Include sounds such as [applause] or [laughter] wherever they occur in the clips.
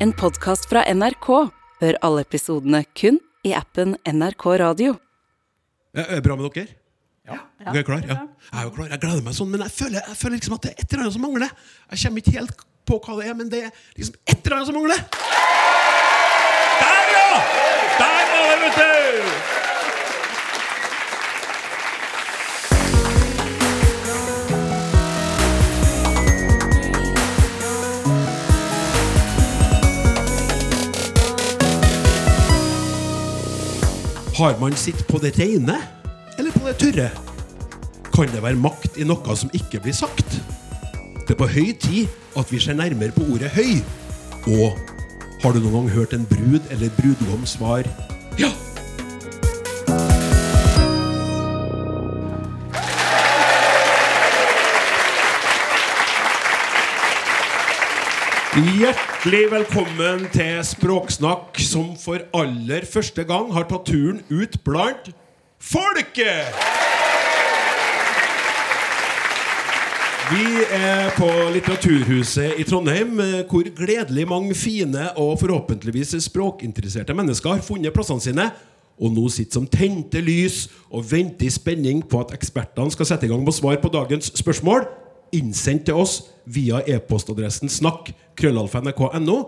En podkast fra NRK. Hør alle episodene kun i appen NRK Radio. Ja, er det bra med dere? Ja. ja. er klar? Ja. Jeg er jo klar. Jeg gleder meg sånn, men jeg føler, jeg føler liksom at det er et eller annet som mangler. Jeg kommer ikke helt på hva det er, men det er liksom et eller annet som mangler. Der, ja! Der var det, vet du! Har man sitt på det rene eller på det tørre? Kan det være makt i noe som ikke blir sagt? Det er på høy tid at vi ser nærmere på ordet høy. Og har du noen gang hørt en brud eller brudgom svar ja? Hjertelig velkommen til Språksnakk, som for aller første gang har tatt turen ut blant folket! Vi er på Litteraturhuset i Trondheim, eh, hvor gledelig mange fine og forhåpentligvis språkinteresserte mennesker har funnet plassene sine, og nå sitter som tente lys og venter i spenning på at ekspertene skal sette i gang med å svare på dagens spørsmål, innsendt til oss via e-postadressen snakk krøllalfa.nrk.no,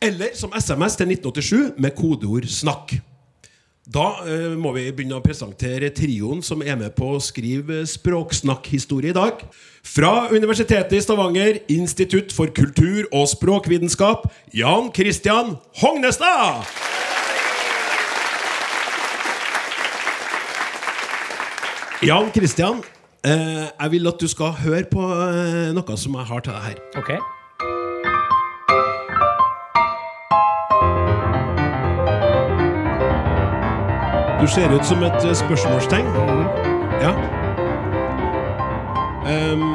eller som SMS til 1987 med kodeord 'snakk'. Da eh, må vi begynne å presentere trioen som er med på å skrive språksnakkhistorie i dag. Fra Universitetet i Stavanger, Institutt for kultur og språkvitenskap, Jan Christian Hognestad! Jan Christian, eh, jeg vil at du skal høre på eh, noe som jeg har til deg her. Ok. Du ser ut som et eh, spørsmålstegn. Ja. Ehm,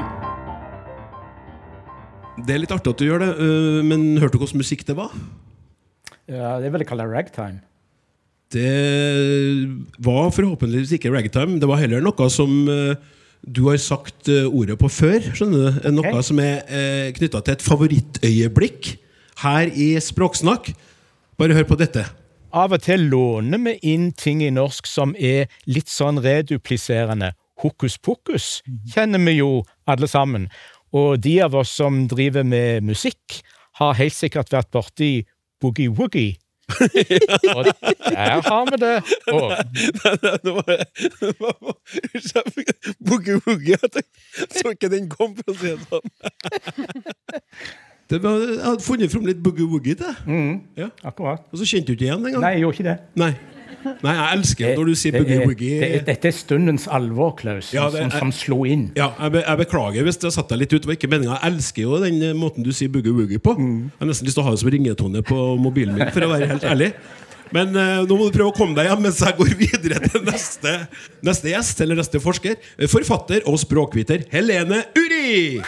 det er litt artig at du gjør det, øh, men hørte du hvordan musikk det var? Ja, det vil jeg kalle ragtime. Det var forhåpentligvis ikke ragtime. Det var heller noe som øh, du har sagt øh, ordet på før. skjønner du? Noe okay. som er eh, knytta til et favorittøyeblikk her i Språksnakk. Bare hør på dette. Av og til låner vi inn ting i norsk som er litt sånn redupliserende. Hokus pokus kjenner vi jo alle sammen. Og de av oss som driver med musikk, har helt sikkert vært borti boogie-woogie. Og der har vi det. Og Boogie Woogie. Jeg så ikke den kom, for å si det sånn. Det var, jeg hadde funnet fram litt Boogie Woogie til. Ja. akkurat. Og så kjente du ikke igjen den Nei, jeg gjorde ikke det. Nei. Nei, jeg elsker det når du sier Det Boogie er- Woogie. det Dette er stundens alvor, Klaus, Ja, det som, som slo inn. Ja, jeg, be, jeg beklager hvis det satt deg litt ut. Det var ikke meningen. Jeg elsker jo den eh, måten du sier Boogie Woogie på. Jeg har nesten lyst til å ha det som ringetone på mobilen min, for å være helt ærlig. Men uh, nå må du prøve å komme deg hjem mens jeg går videre til neste, neste gjest, eller neste forsker. Forfatter og språkviter Helene Uri!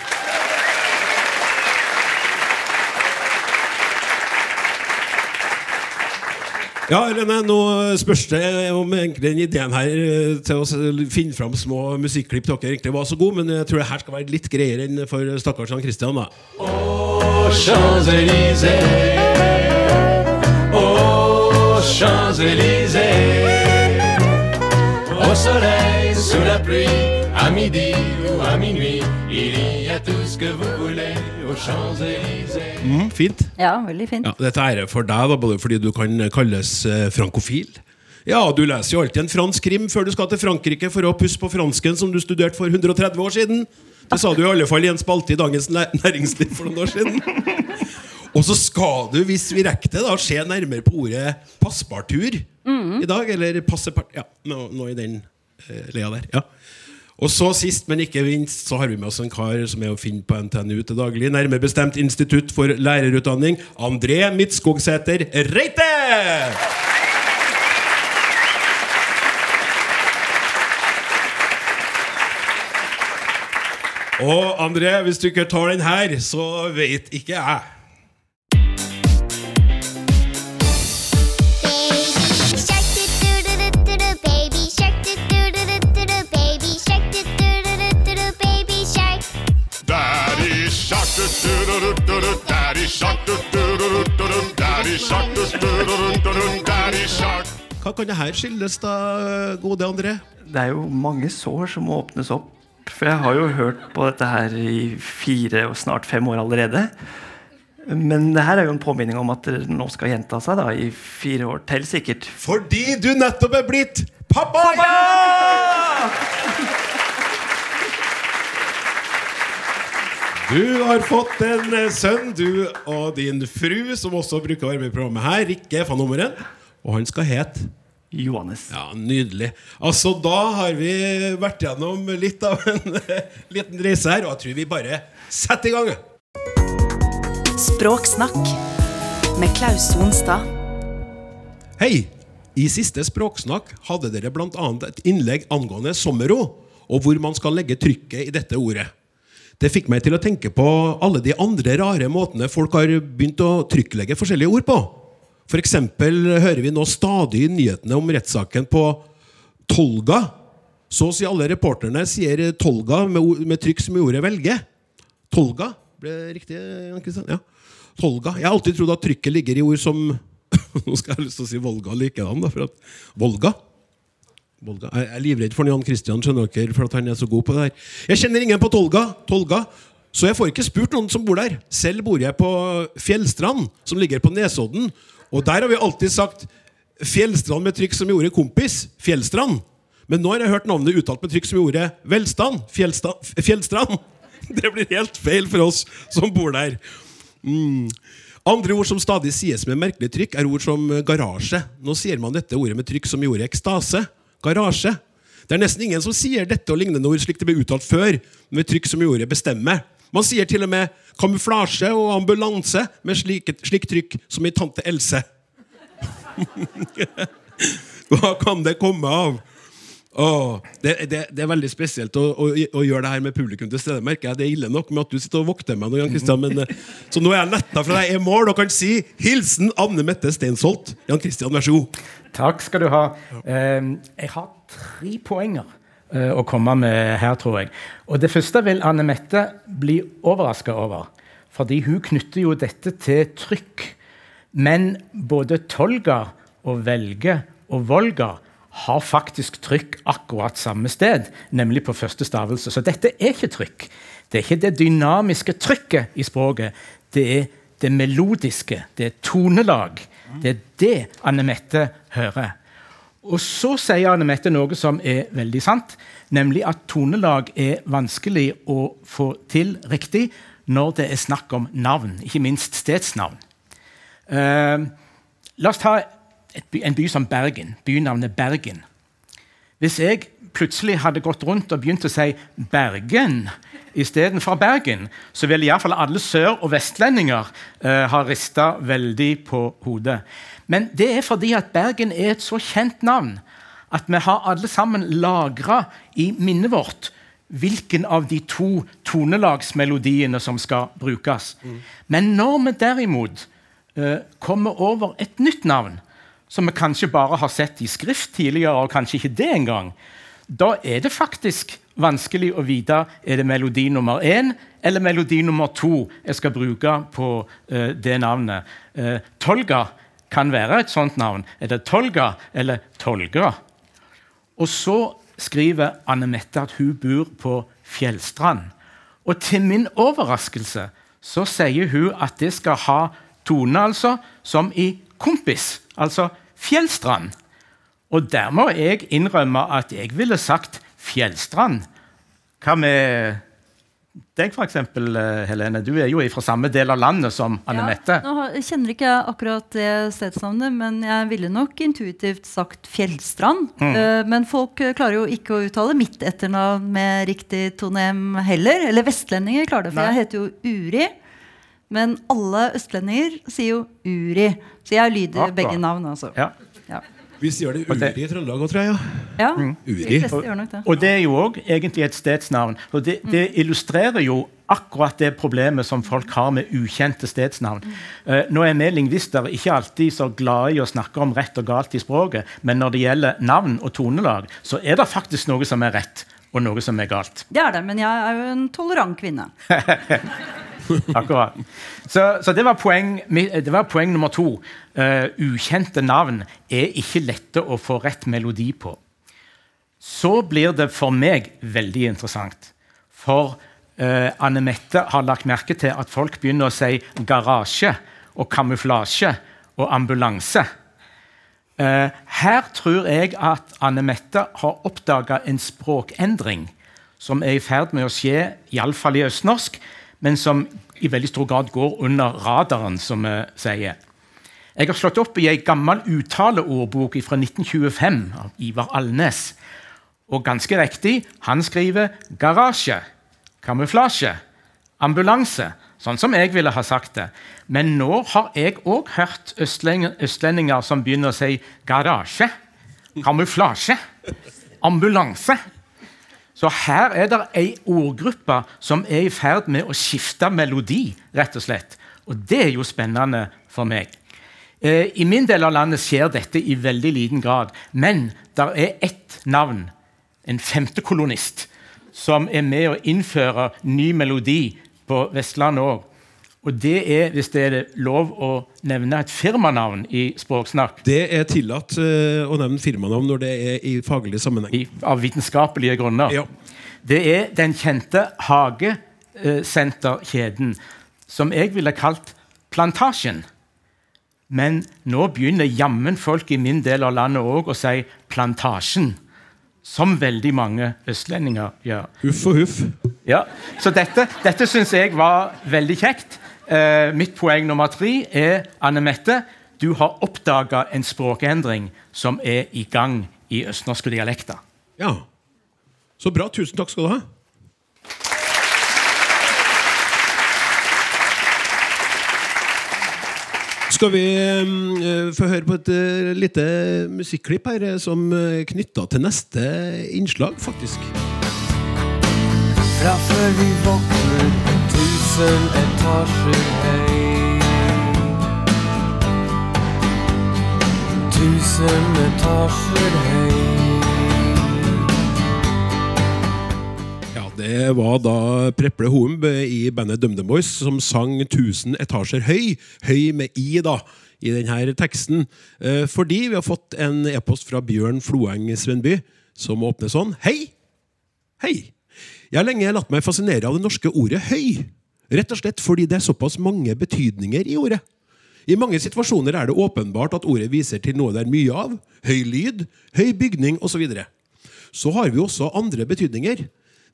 Ja, Rene, nå spørs det om egentlig den ideen her eh, til å finne fram små musikklipp dere egentlig var så god, men jeg tror det her skal være litt greiere enn for stakkars Jan Christian. da. Aux Champs-Élysées. Aux Champs-Élysées. Au soleil, sous la pluie, à midi ou à minuit, que vous voulez aux Champs-Élysées. Mm, fint. Ja, veldig fint. Ja, dette er for deg, da, både fordi du kan kalles eh, frankofil. Ja, du leser jo alltid en fransk krim før du skal til Frankrike for å pusse på fransken som du studerte for 130 år siden. Det sa du i alle fall i en spalte i Dagens Næringsliv for noen år siden. Og så skal du, hvis vi rekker det, da, se nærmere på ordet passpartur i dag. Eller passepart... Ja, nå, nå i den eh, leia der. ja og så sist, men ikke minst, så har vi med oss en kar som er å finne på NTNU til daglig. Nærmere bestemt Institutt for lærerutdanning. André Midtskogsæter Reite! Og André, hvis du ikke tar den her, så vet ikke jeg. Hva kan det her skyldes, da, gode André? Det er jo mange sår som må åpnes opp. For jeg har jo hørt på dette her i fire og snart fem år allerede. Men det her er jo en påminning om at det nå skal gjenta seg da, i fire år til, sikkert. Fordi du nettopp er blitt pappa! [laughs] Du har fått en eh, sønn, du og din fru, som også bruker å være med i programmet her. Rikke fra nummeret. Og han skal hete Johannes. Ja, Nydelig. Altså, Da har vi vært gjennom litt av en eh, liten reise her, og jeg tror vi bare setter i gang. Språksnakk med Klaus Sonstad. Hei! I siste Språksnakk hadde dere bl.a. et innlegg angående sommerro, og hvor man skal legge trykket i dette ordet. Det fikk meg til å tenke på alle de andre rare måtene folk har begynt å trykklegge forskjellige ord på. Eksempel hører vi nå stadig nyhetene om rettssaken på Tolga. Så å si alle reporterne sier Tolga med, med trykk som i ordet 'velge'. Tolga. Ble det riktig? Kristian? Ja. Tolga. Jeg har alltid trodd at trykket ligger i ord som [laughs] Nå skal jeg ha lyst til å si Volga likedan. da, for at Volga. Volga. Jeg er livredd for Jan Christian, skjønner dere, for at han er så god på det her. Jeg kjenner ingen på Tolga, Tolga, så jeg får ikke spurt noen som bor der. Selv bor jeg på Fjellstrand, som ligger på Nesodden. Og der har vi alltid sagt Fjellstrand med trykk som i ordet kompis. Fjellstrand. Men nå har jeg hørt navnet uttalt med trykk som i ordet velstand. Fjellsta- Fjellstrand. [laughs] Det blir helt feil for oss som bor der. Mm. Andre ord som stadig sies med merkelig trykk, er ord som garasje. Nå sier man dette ordet med trykk som i ordet ekstase. Garasje. Det er nesten ingen som sier dette og lignende ord slik det ble uttalt før, med trykk som gjorde bestemme. Man sier til og med kamuflasje og ambulanse med slikt slik trykk som i Tante Else. [laughs] Hva kan det komme av? Åh, det, det, det er veldig spesielt å, å, å gjøre det her med publikum til stede. merker jeg. Det er ille nok med at du sitter og vokter meg nå, Jan-Christian? men, eh, så nå er jeg letta for deg i mål og kan si 'Hilsen Anne Mette Steinsholt. Jan Christian, vær så god. Takk skal du ha. Eh, jeg har tre poenger eh, å komme med her, tror jeg. Og Det første vil Anne Mette bli overraska over. Fordi hun knytter jo dette til trykk. Men både Tolga og Velge og Volga har faktisk trykk akkurat samme sted, nemlig på første stavelse. Så dette er ikke trykk. Det er ikke det dynamiske trykket i språket. Det er det melodiske, det er tonelag. Det er det Anne Mette hører. Og så sier Anne Mette noe som er veldig sant, nemlig at tonelag er vanskelig å få til riktig når det er snakk om navn, ikke minst stedsnavn. Uh, la oss ta by, en by som Bergen, bynavnet Bergen. Hvis jeg plutselig hadde gått rundt og begynt å si Bergen istedenfor Bergen, så ville iallfall alle sør- og vestlendinger eh, ha rista veldig på hodet. Men det er fordi at Bergen er et så kjent navn at vi har alle sammen lagra i minnet vårt hvilken av de to tonelagsmelodiene som skal brukes. Men når vi derimot eh, kommer over et nytt navn, som vi kanskje bare har sett i skrift tidligere, og kanskje ikke det engang, da er det faktisk vanskelig å vite er det melodi nummer én eller melodi nummer to jeg skal bruke på uh, det navnet. Uh, Tolga kan være et sånt navn. Er det Tolga eller Tolga? Og så skriver Anne Mette at hun bor på Fjellstrand. Og til min overraskelse så sier hun at det skal ha tone altså, som i kompis, altså Fjellstrand. Og der må jeg innrømme at jeg ville sagt Fjellstrand. Hva med deg, f.eks., Helene? Du er jo fra samme del av landet som Anne Mette. Nå kjenner ikke jeg akkurat det stedsnavnet, men jeg ville nok intuitivt sagt Fjellstrand. Mm. Eh, men folk eh, klarer jo ikke å uttale mitt etternavn med riktig tonem heller. Eller vestlendinger klarer det, for Nei. jeg heter jo Uri. Men alle østlendinger sier jo Uri. Så jeg lyder begge navn, altså. Ja. Ja. Vi sier det Uri i Trøndelag òg, tror jeg. ja. Ja, Uri. de gjør nok det. Og det er jo òg egentlig et stedsnavn. Og det, det illustrerer jo akkurat det problemet som folk har med ukjente stedsnavn. Uh, nå er vi lingvister ikke alltid så glade i å snakke om rett og galt i språket, men når det gjelder navn og tonelag, så er det faktisk noe som er rett, og noe som er galt. Det er det, men jeg er jo en tolerant kvinne. [laughs] [laughs] Akkurat. Så, så det, var poeng, det var poeng nummer to. Uh, ukjente navn er ikke lette å få rett melodi på. Så blir det for meg veldig interessant. For uh, Anne Mette har lagt merke til at folk begynner å si garasje og kamuflasje og ambulanse. Uh, her tror jeg at Anne Mette har oppdaga en språkendring som er i ferd med å skje, iallfall i østnorsk, men som i veldig stor grad går under radaren, som vi sier. Jeg har slått opp i ei gammel uttaleordbok fra 1925 av Ivar Alnes. Og ganske riktig, han skriver garasje, kamuflasje, ambulanse. Sånn som jeg ville ha sagt det. Men nå har jeg òg hørt østlendinger som begynner å si garasje, kamuflasje, ambulanse. Så her er det ei ordgruppe som er i ferd med å skifte melodi, rett og slett. Og det er jo spennende for meg. Eh, I min del av landet skjer dette i veldig liten grad. Men det er ett navn, en femtekolonist, som er med å innføre ny melodi på Vestlandet òg. Og det er, hvis det er lov å nevne et firmanavn i språksnakk, Det er tillatt eh, å nevne firmanavn når det er i faglig sammenheng. i, av vitenskapelige grunner. Ja. Det er den kjente Hagesenterkjeden, som jeg ville kalt Plantasjen. Men nå begynner jammen folk i min del av landet òg å si Plantasjen. Som veldig mange østlendinger gjør. Huff og huff. Ja, Så dette, dette syns jeg var veldig kjekt. Eh, mitt poeng nummer tre er Anne Mette, du har oppdaga en språkendring som er i gang i østnorske dialekter. Ja. Så bra. Tusen takk skal du ha. Skal vi uh, få høre på et uh, lite musikklipp her eh, som uh, knytta til neste innslag, faktisk. Fra før vi våkner tusen etasjer høy. Tusen etasjer høy. Ja, Det var da Preple Hoem i bandet DumDum Boys som sang 1000 etasjer høy. Høy med i, da, i denne teksten. Eh, fordi vi har fått en e-post fra Bjørn Floeng Svenby, som åpner sånn. Hei! Hei! Jeg har lenge latt meg fascinere av det norske ordet høy. Rett og slett fordi det er såpass mange betydninger i ordet. I mange situasjoner er det åpenbart at ordet viser til noe det er mye av. Høy lyd, høy bygning osv. Så, videre. så har vi også andre betydninger.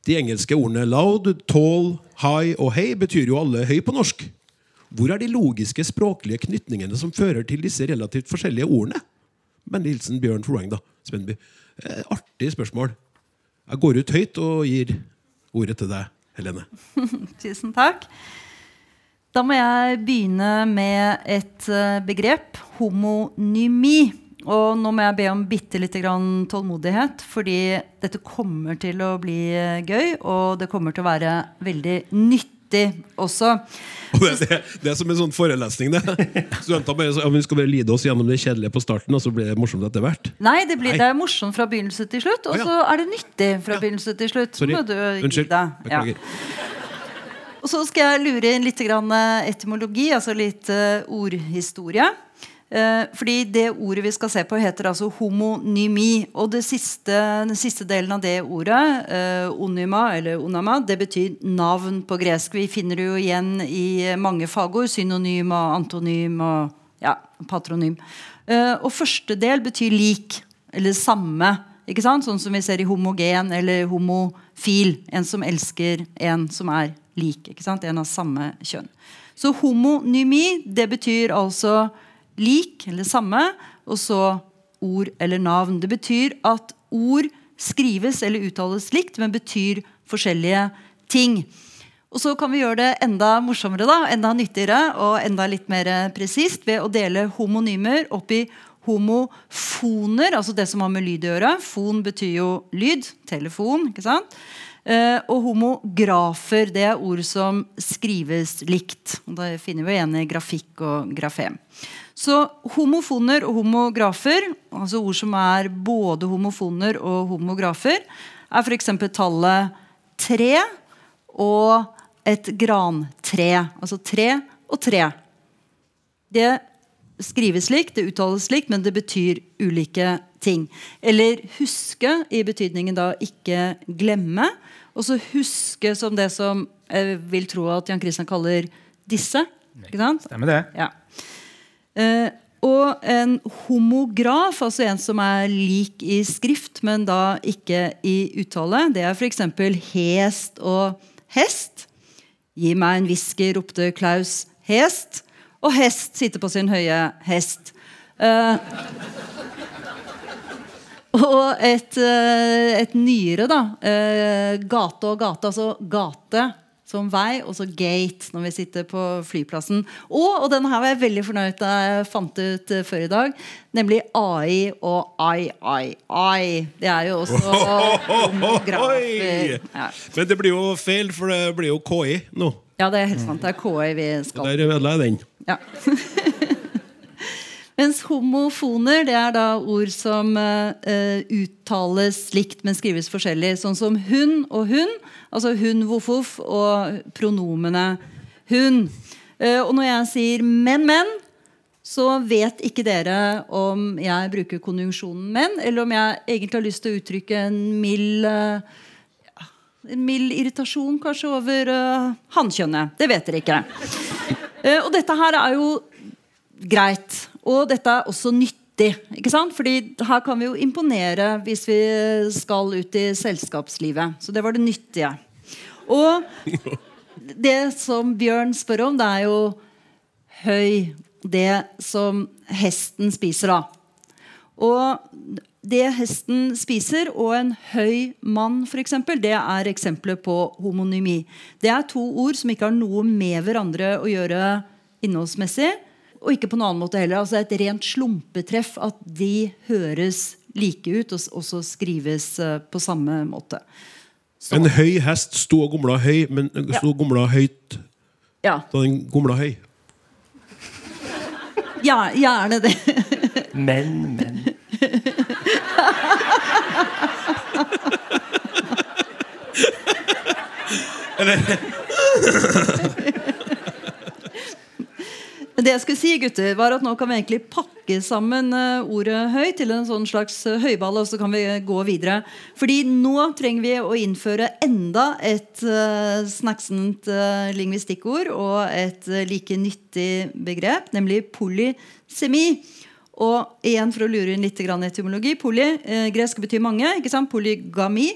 De engelske ordene loud, tall, high og hey betyr jo alle høy på norsk. Hvor er de logiske språklige knytningene som fører til disse relativt forskjellige ordene? Vennlig hilsen Bjørn Floeng, da. Spennby. Eh, artig spørsmål. Jeg går ut høyt og gir ordet til deg, Helene. [laughs] Tusen takk. Da må jeg begynne med et eh, begrep. Homonymi. Og nå må jeg be om bitte lite grann tålmodighet, fordi dette kommer til å bli eh, gøy, og det kommer til å være veldig nyttig også. Det, det, det er som en sånn forelesning, det. Studenter bare, så, ja, vi skal bare lide oss gjennom det kjedelige på starten, og så blir det morsomt etter hvert. Nei, det, blir, Nei. det er morsomt fra begynnelse til slutt, og ah, ja. så er det nyttig fra begynnelse til slutt. Sorry. du Unnskyld. Ja. Beklager. Og så skal jeg lure inn litt grann eh, etymologi, altså litt uh, ordhistorie. Eh, fordi det ordet vi skal se på, heter altså homonymi. Og siste, den siste delen av det ordet, eh, onyma eller onama, det betyr navn på gresk. Vi finner det jo igjen i mange fagord. Synonym og antonym og ja, patronym. Eh, og første del betyr lik, eller samme. Ikke sant? Sånn som vi ser i homogen eller homofil. En som elsker en som er lik. Ikke sant? En av samme kjønn. Så homonymi, det betyr altså lik eller samme, og så ord eller navn. Det betyr at ord skrives eller uttales likt, men betyr forskjellige ting. Og så kan vi gjøre det enda morsommere, da, enda nyttigere og enda litt mer presist ved å dele homonymer opp i homofoner, altså det som har med lyd å gjøre. Fon betyr jo lyd. Telefon. ikke sant? Eh, og homografer, det er ord som skrives likt. Og Da finner vi igjen i grafikk og grafem. Så homofoner og homografer, altså ord som er både homofoner og homografer, er f.eks. tallet tre og et grantre. Altså tre og tre. Det skrives slik, det uttales slik, men det betyr ulike ting. Eller huske, i betydningen da ikke glemme. Og så huske som det som jeg vil tro at Jan Christian kaller disse. Ikke sant? Stemmer det? Ja. Eh, og en homograf, altså en som er lik i skrift, men da ikke i uttale, det er f.eks. hest og hest. Gi meg en whisky, ropte Klaus hest. Og hest sitter på sin høye hest. Eh, og et, eh, et nyere, da. eh, gate og gate. Altså gate som vei, og så gate når vi sitter på flyplassen. Og, og denne her var jeg veldig fornøyd da jeg fant ut eh, før i dag. Nemlig AI og ai, ai, ai. Det er jo også [laughs] homografer. Ja. Men det blir jo feil, for det blir jo KI nå. ja, det er helt sant. Det er KI vi skal Der ødela jeg den. Ja. [laughs] Mens homofoner det er da ord som uh, uttales likt, men skrives forskjellig. Sånn som hun og hun. Altså hun, voff, og pronomene hun. Uh, og når jeg sier men, men, så vet ikke dere om jeg bruker konjunksjonen men, eller om jeg egentlig har lyst til å uttrykke en mild uh, en mild irritasjon kanskje over uh, hankjønnet. Det vet dere ikke. Uh, og dette her er jo greit. Og dette er også nyttig. ikke sant? Fordi her kan vi jo imponere hvis vi skal ut i selskapslivet. Så det var det nyttige. Og [laughs] det som Bjørn spør om, det er jo høy. Det som hesten spiser, da. Og det hesten spiser, og en høy mann, f.eks., det er eksempler på homonymi. Det er to ord som ikke har noe med hverandre å gjøre innholdsmessig. Og ikke på noen annen måte heller. Altså et rent slumpetreff at de høres like ut, og også skrives eh, på samme måte. Så, En høy hest sto og gomla høy, men sto og gomla høyt. ja, Da den gomla høy. ja, gjerne det. Men, men. [laughs] [laughs] Det jeg skulle si, gutter, var at nå kan vi egentlig pakke sammen eh, ordet høy til en sånn slags eh, høyball, og så kan vi gå videre. Fordi nå trenger vi å innføre enda et uh, eh, lingvistikkord og et like nyttig begrep, nemlig polysemi. Og igjen for å lure inn litt etymologi. Poly, gresk betyr mange. ikke sant? Polygami.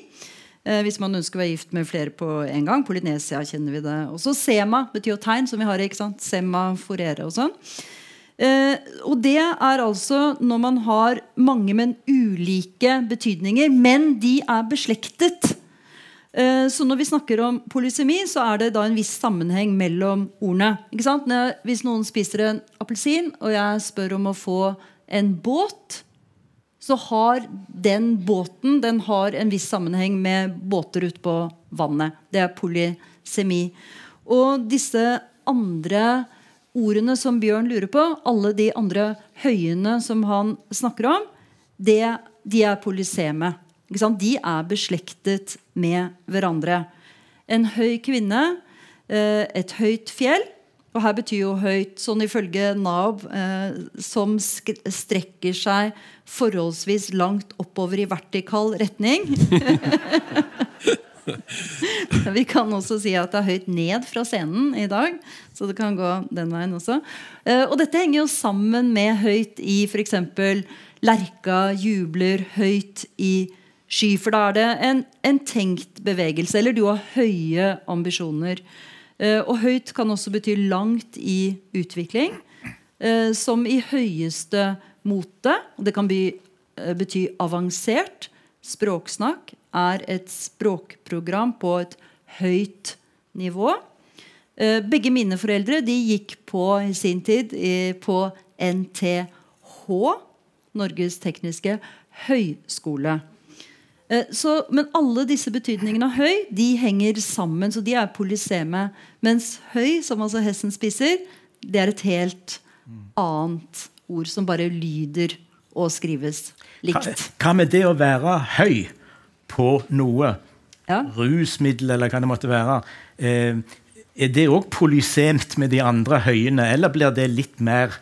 Eh, hvis man ønsker å være gift med flere på en gang. Polynesia kjenner vi det også. Sema betyr jo tegn, som vi har. ikke sant? Sema, forere og sånn. Eh, og det er altså når man har mange, men ulike betydninger, men de er beslektet. Eh, Så når vi snakker om polysemi, så er det da en viss sammenheng mellom ordene. Ikke sant? Når, hvis noen spiser en appelsin, og jeg spør om å få en båt, så har den båten den har en viss sammenheng med båter ute på vannet. Det er polysemi. Og disse andre ordene som Bjørn lurer på, alle de andre høyene som han snakker om, det, de er polyseme. De er beslektet med hverandre. En høy kvinne, eh, et høyt fjell. Og her betyr jo høyt, sånn ifølge Nav, eh, som strekker seg forholdsvis langt oppover i vertikal retning. [laughs] Vi kan også si at det er høyt ned fra scenen i dag. Så det kan gå den veien også. Eh, og dette henger jo sammen med høyt i f.eks. Lerka jubler høyt i sky. For da er det en, en tenkt bevegelse. Eller du har høye ambisjoner. Eh, og høyt kan også bety langt i utvikling. eh, som i høyeste mote. Det kan eh, bety avansert. Språksnakk er et språkprogram på et høyt nivå. Begge mine foreldre de gikk på i sin tid på NTH, Norges tekniske høyskole. Eh, Så, men alle disse betydningene av høy de henger sammen, så de er polyseme. Mens høy, som altså hesten spiser, det er et helt annet ord som bare lyder og skrives likt. hva med det å være høy på noe? Ja. Rusmiddel, eller hva det måtte være. Eh, er det òg polysemt med de andre høyene, eller blir det litt mer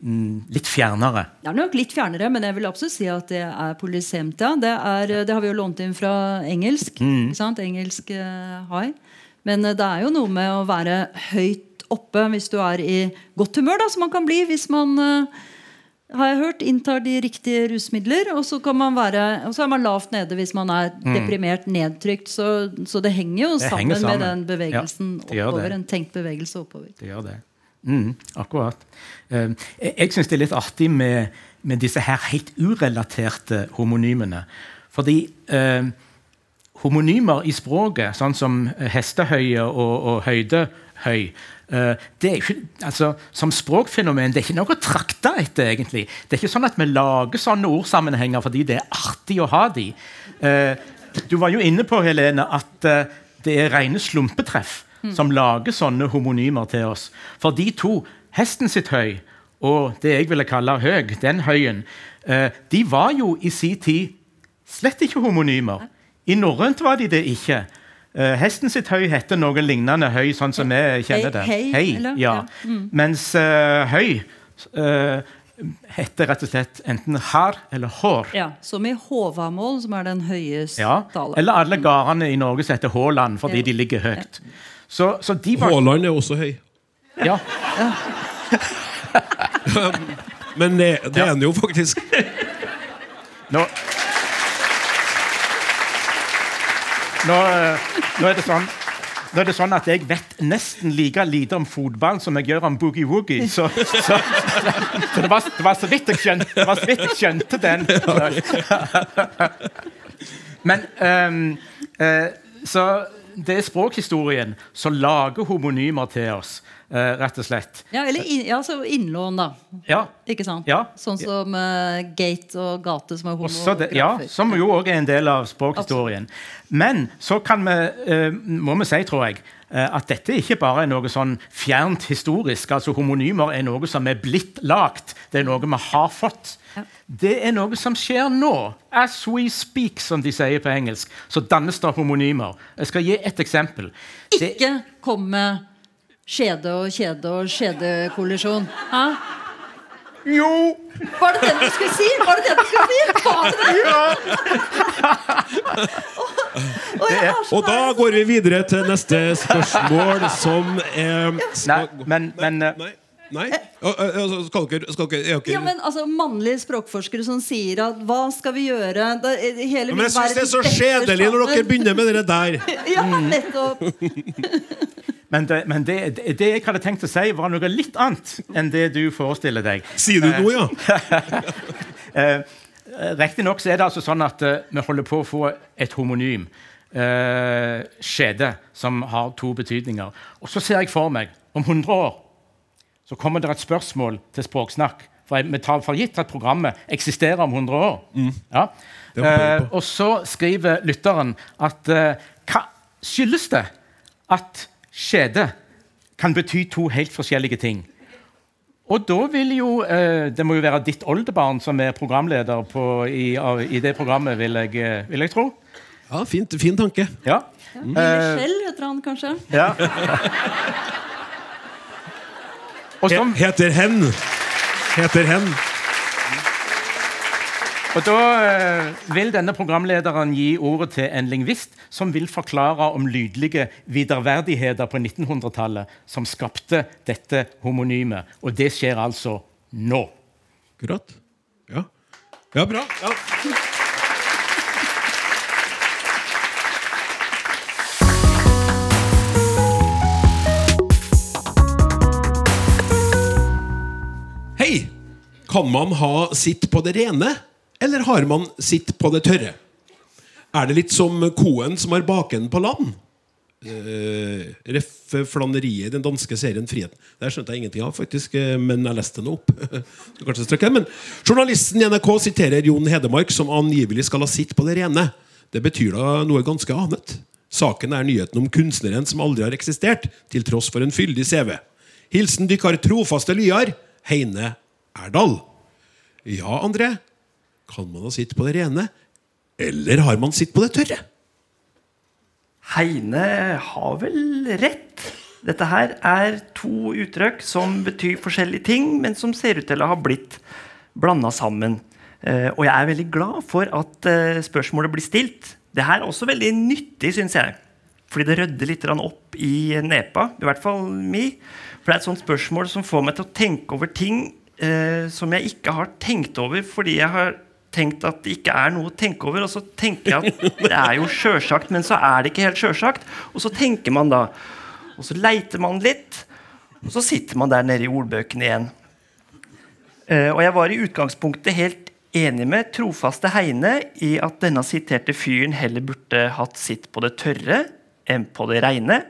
litt fjernere? Det er nok litt fjernere, men jeg vil absolutt si at det er polysemt. Det, er, det har vi jo lånt inn fra engelsk. Ikke sant? Engelsk high. hai. Men eh, det er jo noe med å være høyt oppe hvis du er i godt humør, da, som man kan bli hvis man eh, har jeg hørt, inntar de riktige rusmidler. Og så, kan man være, og så er man lavt nede hvis man er deprimert, nedtrykt. Så, så det henger jo Det sammen, henger sammen. med den bevegelsen Ja, oppover. En tenkt bevegelse oppover. Det gjør det. Mm, akkurat. Eh, jeg syns det er litt artig med, med disse her helt urelaterte homonymene. Fordi eh, homonymer i språket, sånn som hestehøye og, og høydehøy eh, det er ikke, altså, Som språkfenomen det er ikke noe å trakte etter. egentlig. Det er ikke sånn at vi lager sånne ordsammenhenger fordi det er artig å ha de. Eh, du var jo inne på Helene, at eh, det er rene slumpetreff som lager sånne homonymer til oss. For de to, hesten sitt høy og det jeg ville kalle høg, den høyen, eh, de var jo i sin tid slett ikke homonymer. I norrønt var de det ikke. Eh, hesten sitt høy heter noe lignende høy, sånn som vi kjenner det. Hei, hei, hei ja. Mm. Mens eh, høy uh, heter rett og slett enten har eller hår. Ja, Som i Håvamål, som er den høyeste Ja. tale. Eller alle gårdene i Norge som heter Håland, fordi Ja. de ligger høyt. Så, så var Haaland er også høy. ja, [laughs] Men det, det er han jo faktisk. Nå nå, nå er det sånn nå er det sånn at Jeg vet nesten like lite om fotball som jeg gjør om boogie-woogie. Så, så, så det, var, det var så vidt jeg skjønte, det var så vidt jeg skjønte den. Men um, uh, Så det er språkhistorien som lager homonymer til oss, rett og slett. Ja, eller in, ja, så innlån, da. Ja, Ikke sant? Ja. Sånn som uh, gate og gate, som er Også ja, som jo òg er en del av språkhistorien. Men så kan vi, uh, må vi si, tror jeg, eh, at dette ikke bare er noe sånn fjernt historisk. altså Homonymer er noe som er blitt lagt. Det er noe vi har fått. Det er noe som skjer nå. As we speak, som de sier på engelsk. Så dannes det homonymer. Jeg skal gi et eksempel. Ikke kom med skjede og kjede og skjedekollisjon. Hæ? jo! Var det den du skulle si? Var det den du skulle si? Var det det? og, jeg er så Og da går vi videre til neste spørsmål, som er Nei, men, men eh, Nei? Nei? Å, å, å, Skal dere, skal dere, er dere Ja, men altså Mannlige språkforskere som sier at hva skal vi gjøre? Da, hele Ja, men jeg syns det er så skjedelig kjedelig når dere begynner med det der. [laughs] Ja, nettopp. [laughs] Men, det, men det, det, det jeg hadde tenkt å si, var noe litt annet enn det du forestiller deg. Sier du noe, ja? [laughs] Eh, Riktignok er det altså sånn at eh, vi holder på å få et homonym. Eh, skjede, som har to betydninger. Og så ser jeg for meg, om 100 år, så kommer det et spørsmål til Språksnakk. For jeg- vi tar for gitt at programmet eksisterer om 100 år. Ja. Håper jeg Eh, og så skriver lytteren at eh, hva skyldes det at skjede kan bety to helt forskjellige ting? Og da vil jo eh, Det må jo være ditt oldebarn som er programleder på, i, av, i det programmet, vil jeg, eh, vil jeg tro. Ja, fint, Fin tanke. Ja. Lille Michelle heter han kanskje. ja. [laughs] Som, Heter hen. Heter hen. og da eh, vil denne programlederen gi ordet til en lingvist som vil forklare om lydlige viderverdigheter på 1900-tallet som skapte dette homonymet. Og det skjer altså nå. Akkurat. Ja. ja, bra. Ja. Kan man ha sitt på det rene, eller har man sitt på det tørre? Er det litt som koen som har baken på land? Uh, Ref. Flaneriet i den danske serien Friheten. Der skjønte jeg ingenting av, faktisk, eh, men jeg leste den opp. [laughs] Men Journalisten i NRK siterer Jon Hedemark, som angivelig skal ha sitt på det rene. Det betyr da noe ganske annet. Saken er nyheten om kunstneren som aldri har eksistert, til tross for en fyldig CV. Hilsen dykkar trofaste lyar, Heine Erdal. Ja, André. Kan man ha sitt på det rene, eller har man sitt på det tørre? Heine har vel rett. Dette her er to uttrykk som betyr forskjellige ting, men som ser ut til å ha blitt blanda sammen. Eh, og jeg er veldig glad for at eh, spørsmålet blir stilt. Det her er også veldig nyttig, syns jeg. Fordi det rydder litt opp i nepa. I hvert fall mi. For det er et sånt spørsmål som får meg til å tenke over ting eh, som jeg ikke har tenkt over fordi jeg har tenkt at det ikke er noe å tenke over. Og så tenker jeg at det er jo sjølsagt, men så er det ikke helt sjølsagt. Og så tenker man da. Og så leiter man litt, og så sitter man der nede i ordbøkene igjen. Eh, og jeg var i utgangspunktet helt enig med trofaste Heine i at denne siterte fyren heller burde hatt sitt på det tørre enn på det reine.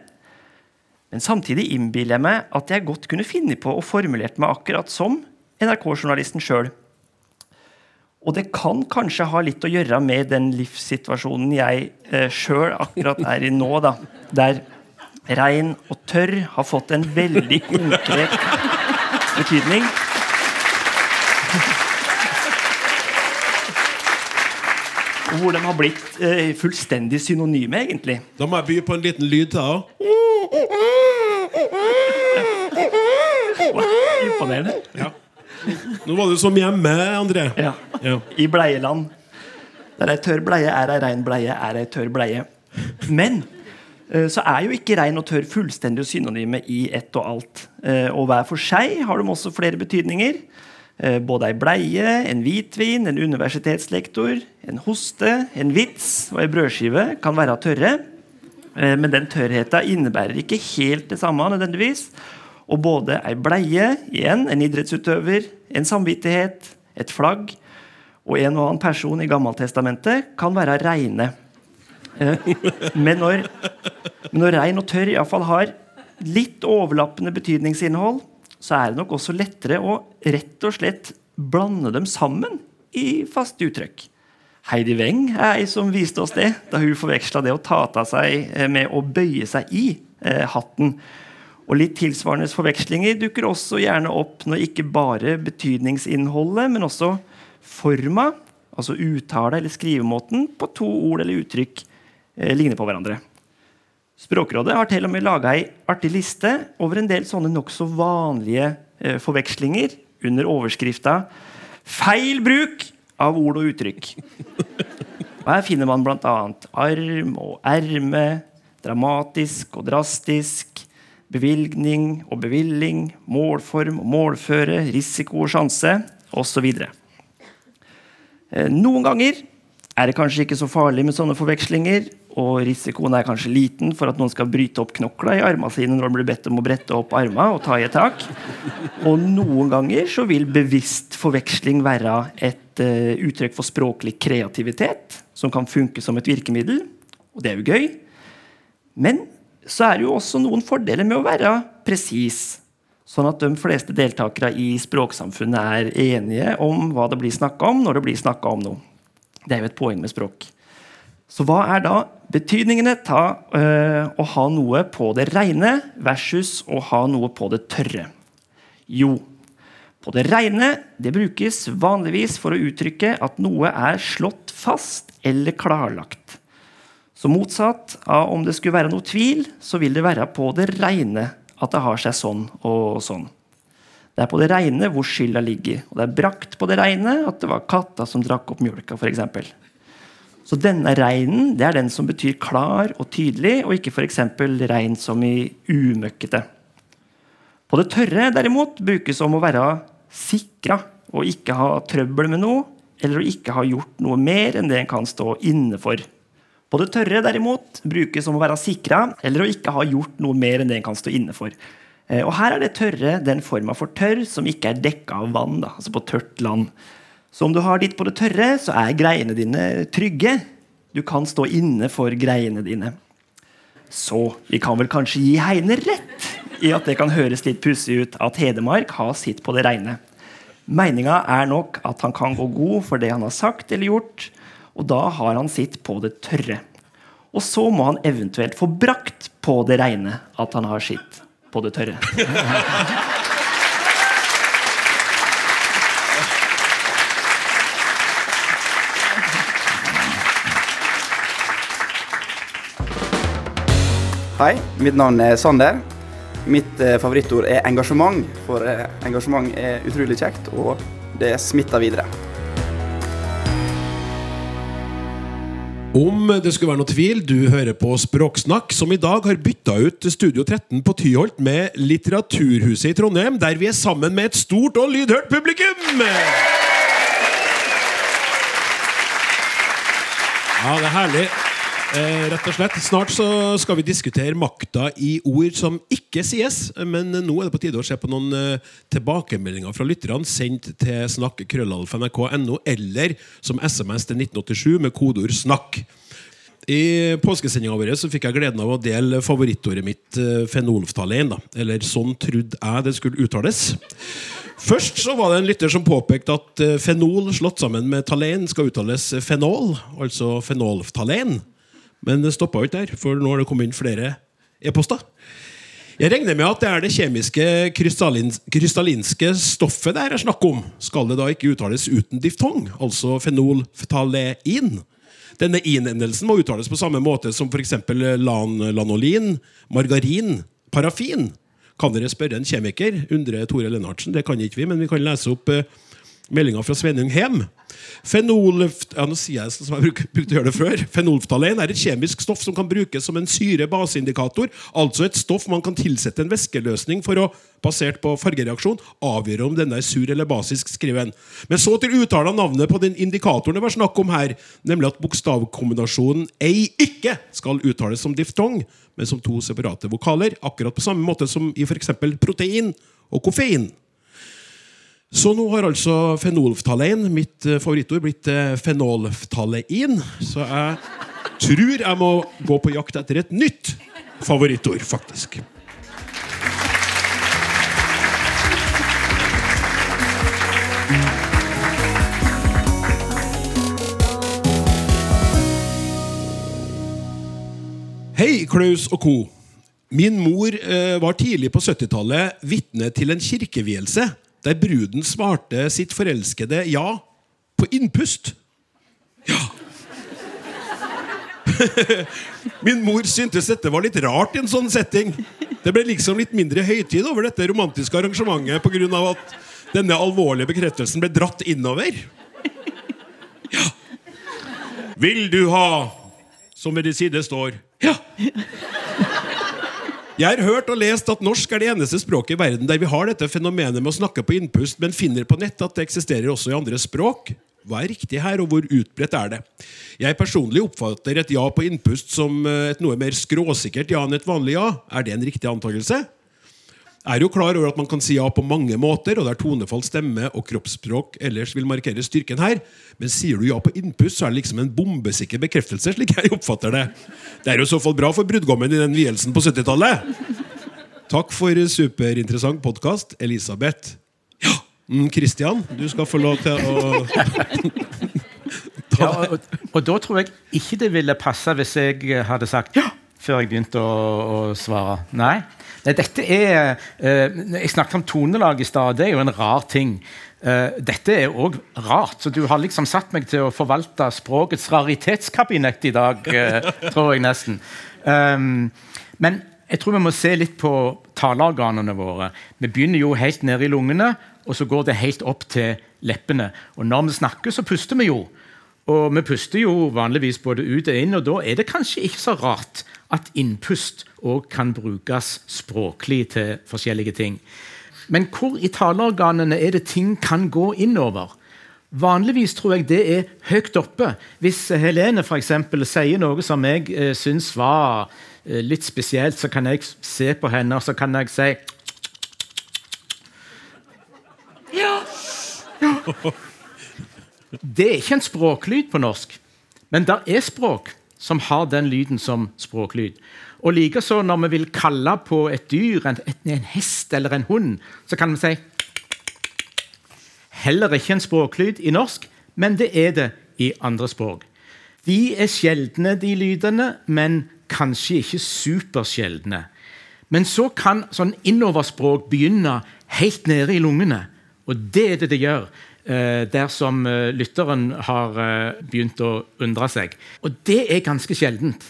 Men samtidig innbiller jeg meg at jeg godt kunne finne på å formulert meg akkurat som NRK-journalisten sjøl. Og det kan kanskje ha litt å gjøre med den livssituasjonen jeg eh, sjøl akkurat er i nå, da, der rein og tørr har fått en veldig konkret betydning. Og hvor de har blitt eh, fullstendig synonyme, egentlig. Da må jeg by på en liten lyd til òg. Imponerende. Ja. Nå var du som hjemme, André. Ja. Ja. I bleieland. Der ei tørr bleie er ei rein bleie er ei tørr bleie. Men eh, så er jo ikke rein og tørr fullstendig synonyme i ett og alt. Eh, Og hver for seg har de også flere betydninger. Eh, Både ei bleie, en hvitvin, en universitetslektor, en hoste, en vits og ei brødskive kan være tørre. Men den tørrheta innebærer ikke helt det samme nødvendigvis. Og både ei bleie, igjen en idrettsutøver, en samvittighet, et flagg og en og annen person i Gammeltestamentet kan være reine. Eh, Men når, når rein og tørr iallfall har litt overlappende betydningsinnhold, så er det nok også lettere å rett og slett blande dem sammen i faste uttrykk. Heidi Weng er ei som viste oss det da hun forveksla det å ta av seg eh, med å bøye seg i eh, hatten. Og litt tilsvarende forvekslinger dukker også gjerne opp når ikke bare betydningsinnholdet, men også forma, altså uttale eller skrivemåten, på to ord eller uttrykk eh, ligner på hverandre. Språkrådet har til og med laga ei artig liste over en del sånne nokså vanlige eh, forvekslinger under overskrifta 'Feil bruk av ord og uttrykk'. Og her finner man bl.a. arm og erme, dramatisk og drastisk, bevilgning og bevilling, målform og målføre, risiko og sjanse, osv. Eh, Noen ganger er det kanskje ikke så farlig med sånne forvekslinger, og risikoen er kanskje liten for at noen skal bryte opp knokla i armene sine når de blir bedt om å brette opp armene og ta i et tak. Og noen ganger så vil bevisst forveksling være et uh, uttrykk for språklig kreativitet, som kan funke som et virkemiddel, og det er jo gøy. Men så er det jo også noen fordeler med å være presis, sånn at de fleste deltakere i språksamfunnet er enige om hva det blir snakka om når det blir snakka om noe. Det er jo et poeng med språk. Så hva er da betydningene av å ha noe på det reine versus å ha noe på det tørre? Jo, på det reine det brukes vanligvis for å uttrykke at noe er slått fast eller klarlagt. Så motsatt av om det skulle være noe tvil, så vil det være på det reine at det har seg sånn og sånn. Det er på det reine hvor skylda ligger. Og det er brakt på det reine at det var katta som drakk opp mjølka, f.eks. Så denne reinen det er den som betyr klar og tydelig, og ikke f.eks. rein som i umøkkete. På det tørre derimot brukes om å være sikra og ikke ha trøbbel med noe, eller å ikke ha gjort noe mer enn det en kan stå inne for. På det tørre derimot brukes om å være sikra eller å ikke ha gjort noe mer enn det en kan stå inne for. Eh, Og her er det tørre den forma for tørr som ikke er dekka av vann, da, altså på tørt land. Så om du har ditt på det tørre, så er greiene dine trygge. Du kan stå inne for greiene dine. Så vi kan vel kanskje gi Heine rett i at det kan høres litt pussig ut at Hedmark har sitt på det reine. Meninga er nok at han kan gå god for det han har sagt eller gjort, og da har han sitt på det tørre. Og så må han eventuelt få brakt på det reine at han har sitt på det tørre. Hei, mitt navn er Sander. Mitt eh, favorittord er engasjement, for eh, engasjement er utrolig kjekt, og det smitter videre. Om det skulle være noe tvil, du hører på Språksnakk, som i dag har bytta ut Studio 13 på Tyholt med Litteraturhuset i Trondheim, der vi er sammen med et stort og lydhørt publikum! Ja, det er herlig. Eh, rett og slett. Snart så skal vi diskutere makta i ord som ikke sies. Men nå er det på tide å se på noen eh, tilbakemeldinger fra lytterne sendt til snakk.krøllalf.nrk.no eller som SMS til 1987 med kodeord 'snakk'. I påskesendinga vår så fikk jeg gleden av å dele favorittordet mitt, eh, fenolftalein. da. Eller sånn trodde jeg det skulle uttales. Først så var det en lytter som påpekte at eh, fenol slått sammen med talen skal uttales fenol, altså fenolftalen. Men det stoppa ikke der, for nå har det kommet inn flere e-poster. Jeg regner med at det er det kjemiske krystallins krystallinske stoffet det er snakk om. Skal det da ikke uttales uten diftong, altså fenolftalein? Denne in-endelsen må uttales på samme måte som f.eks. Lan lanolin, margarin, parafin. Kan dere spørre en kjemiker? undrer Tore Lennartsen. Det kan ikke vi, men vi kan lese opp eh, meldinga fra Sveinung Hem. Fenolft... Er et kjemisk stoff som kan brukes som en syre-baseindikator. Altså et stoff man kan tilsette en væskeløsning for å, basert på fargereaksjon, avgjøre om denne er sur eller basisk, skriver han. Men så til uttale av navnet på den indikatoren det var snakk om her, nemlig at bokstavkombinasjonen ei ikke skal uttales som diftong, men som to separate vokaler, akkurat på samme måte som i f.eks. protein og koffein. Så nå har altså fenolftalein, mitt eh, favorittord, blitt eh, fenolftalein. Så jeg tror jeg må gå på jakt etter et nytt favorittord, faktisk. Hei, Klaus og co. Min mor eh, var tidlig på 70-tallet vitne til en kirkevielse der bruden svarte sitt forelskede ja på innpust. Ja. [laughs] Min mor syntes dette var litt rart i en sånn setting. Det ble liksom litt mindre høytid over dette romantiske arrangementet pga. at denne alvorlige bekreftelsen ble dratt innover. Ja. Vil du ha som ved din side står Ja. [laughs] Jeg har hørt og lest at norsk er det eneste språket i verden der vi har dette fenomenet med å snakke på innpust, men finner på nett at det eksisterer også i andre språk. Hva er riktig her, og hvor utbredt er det? Jeg personlig oppfatter et ja på innpust som eh, et noe mer skråsikkert ja enn et vanlig ja. Er det en riktig antakelse? Er jo klar over at man kan si ja på mange måter, og der tonefall, stemme og kroppsspråk ellers vil markere styrken her. Men sier du ja på innpust, så er det liksom en bombesikker bekreftelse, slik jeg oppfatter det. Det er jo i så fall bra for brudgommen i den vielsen på 70-tallet. Takk for superinteressant podkast, Elisabeth. Ja, Kristian, Christian, du skal få lov til å [laughs] Ja, og, og da tror jeg ikke det ville passe hvis jeg hadde sagt ja før jeg begynte å, å svare. Nei. Dette er eh, Jeg snakket om tonelag i stad. Det er jo en rar ting. Eh, dette er òg rart, så du har liksom satt meg til å forvalte språkets raritetskabinett i dag, eh, [laughs] tror jeg nesten. Um, men jeg tror vi må se litt på taleorganene våre. Vi begynner jo helt nede i lungene, og så går det helt opp til leppene. Og når vi snakker, så puster vi jo. Og vi puster jo vanligvis både ut og inn, og da er det kanskje ikke så rart at innpust òg kan brukes språklig til forskjellige ting. Men hvor i taleorganene er det ting kan gå innover? Vanligvis tror jeg det er høyt oppe. Hvis Helene for eksempel, sier noe som jeg eh, syns var eh, litt spesielt, så kan jeg se på henne og så kan jeg si Det er ikke en språklyd på norsk, men det er språk som har den lyden som språklyd. Og likeså når vi vil kalle på et dyr, en, en hest eller en hund, så kan vi si Heller ikke en språklyd i norsk, men det er det i andre språk. De er sjeldne, de lydene, men kanskje ikke supersjeldne. Men så kan sånn innoverspråk begynne helt nede i lungene. Og det er det det gjør dersom eh, lytteren har eh, begynt å undre seg. Og det er ganske sjeldent.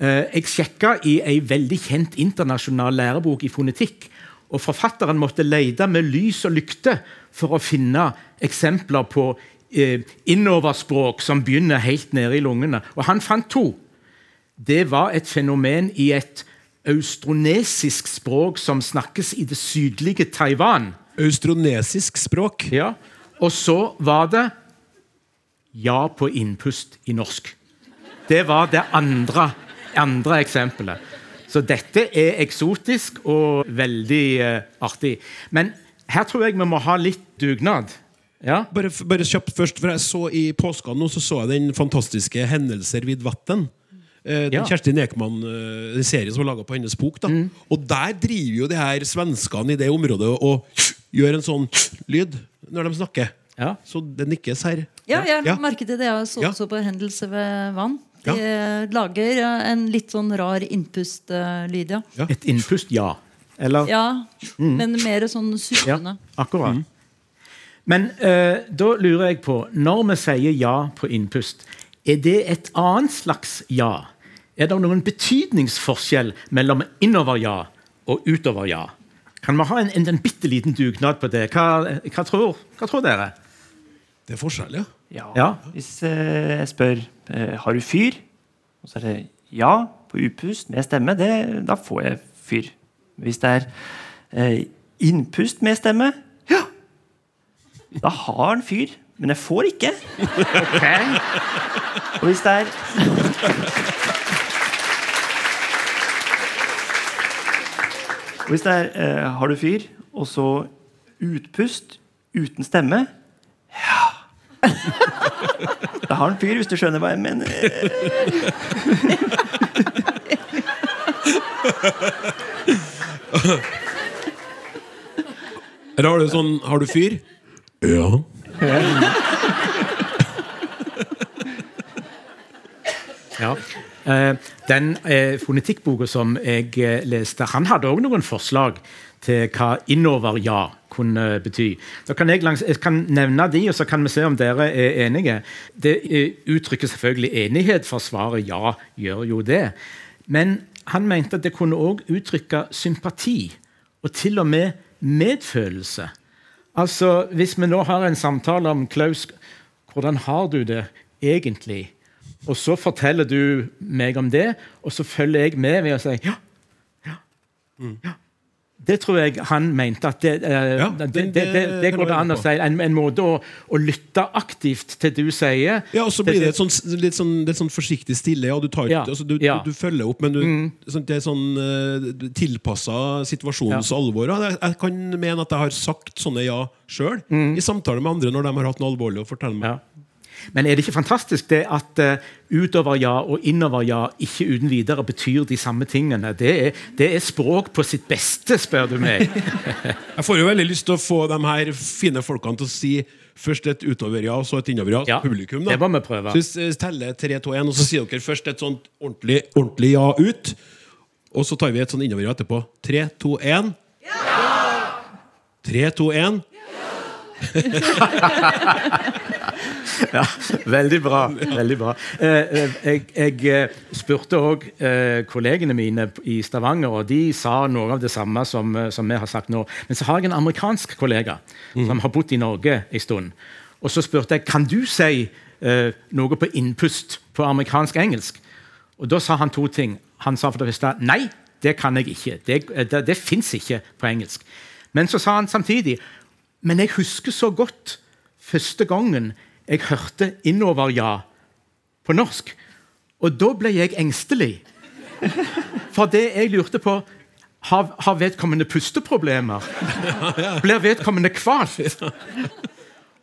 Eh, jeg sjekka i ei veldig kjent internasjonal lærebok i fonetikk. Og forfatteren måtte lete med lys og lykte for å finne eksempler på eh, innoverspråk som begynner helt nede i lungene. Og han fant to. Det var et fenomen i et austronesisk språk som snakkes i det sydlige Taiwan. Austronesisk språk. Ja. Og så var det ja på innpust i norsk. Det var det andre, andre eksempelet. Så dette er eksotisk og veldig eh, artig. Men her tror jeg vi må ha litt dugnad. Ja? Bare, bare kjapt først, for jeg så I påska nå så, så jeg den fantastiske 'Hendelser vid vatten'. Eh, den Ja. Kjersti Ekman, eh, serien som var laga på hennes bok. da Og der driver jo de her svenskene i det området og gjør en sånn lyd når de snakker. Ja. Så det nikkes her. Ja, jeg Ja. merket det. Jeg så Ja. også på Hendelse ved vann. De eh, lager eh, en litt sånn rar innpustlyd, ja. Ja. Et innpust, ja. Eller ja. Men mer sånn surrende. Akkurat. Men uh, da lurer jeg på, når vi sier ja på innpust, er det et annet slags ja? Er det noen betydningsforskjell mellom innover-ja og utover-ja? Kan vi ha en, en, en bitte liten dugnad på det? Hva, hva, tror, hva tror dere? Det er forskjell, ja. Ja. Ja. Hvis eh, jeg spør eh, har du fyr, og så er det ja på upust med stemme, det, da får jeg fyr. Hvis det er eh, innpust med stemme, ja, da har han fyr, men jeg får ikke. Og hvis det er Og hvis det er eh, har du fyr, og så utpust uten stemme Ja. da har han fyr, hvis du skjønner hva jeg mener. Eller har du sånn Har du fyr? Ja. Ja. Eh, den eh, fonetikkboka som jeg eh, leste, han hadde òg noen forslag til hva innover-ja kunne bety. Da kan jeg, langs, jeg kan nevne de, og så kan vi se om dere er enige. Det eh, uttrykker selvfølgelig enighet, for svaret ja gjør jo det. Men han mente at det kunne òg uttrykke sympati, og til og med medfølelse. Altså, Hvis vi nå har en samtale om Klaus, hvordan har du det egentlig? Og så forteller du meg om det, og så følger jeg med ved å si ja. ja, ja. Det tror jeg han mente. at Det, eh, Ja, det, det- det, det, går det an å si. En, en måte å, å lytte aktivt til du sier. Ja, og så blir det et sånt, litt, sånn, litt sånn forsiktig stille. Ja, du, tar, Ja, altså, du, ja. du, du følger opp, men du, sånn, det er sånn uh, tilpassa situasjonens alvor. Jeg, jeg kan mene at jeg har sagt sånne ja sjøl i samtale med andre når de har hatt noe alvorlig å fortelle meg. Men er det ikke fantastisk det at uh, utover-ja og innover-ja ikke uten videre betyr de samme tingene? Det er, det er språk på sitt beste, spør du meg. [laughs] Jeg får jo veldig lyst til å få de her fine folkene til å si først et utover-ja og så et innover-ja. Ja, publikum. Da. det må vi prøve. Så hvis jeg teller 3, 2, 1, og så sier dere først et sånt ordentlig, ordentlig ja ut. Og så tar vi et sånn innover-ja etterpå. 3, 2, 1. Ja! 3, 2, 1. Ja, [laughs] [laughs] veldig bra. veldig bra. Eh, eh, jeg jeg eh, spurte òg eh, kollegene mine i Stavanger, og de sa noe av det samme som, eh, som vi har sagt nå. Men så har jeg en amerikansk kollega som har bodd i Norge en stund. Og så spurte jeg kan du si eh, noe på innpust på amerikansk-engelsk. Og Da sa han to ting. Han sa for det første nei, det kan jeg ikke. Det, det, det fins ikke på engelsk. Men så sa han samtidig men jeg husker så godt første gangen jeg hørte innover-ja på norsk. Og da ble jeg engstelig. For det jeg lurte på Har, har vedkommende pusteproblemer? Blir vedkommende kvalt?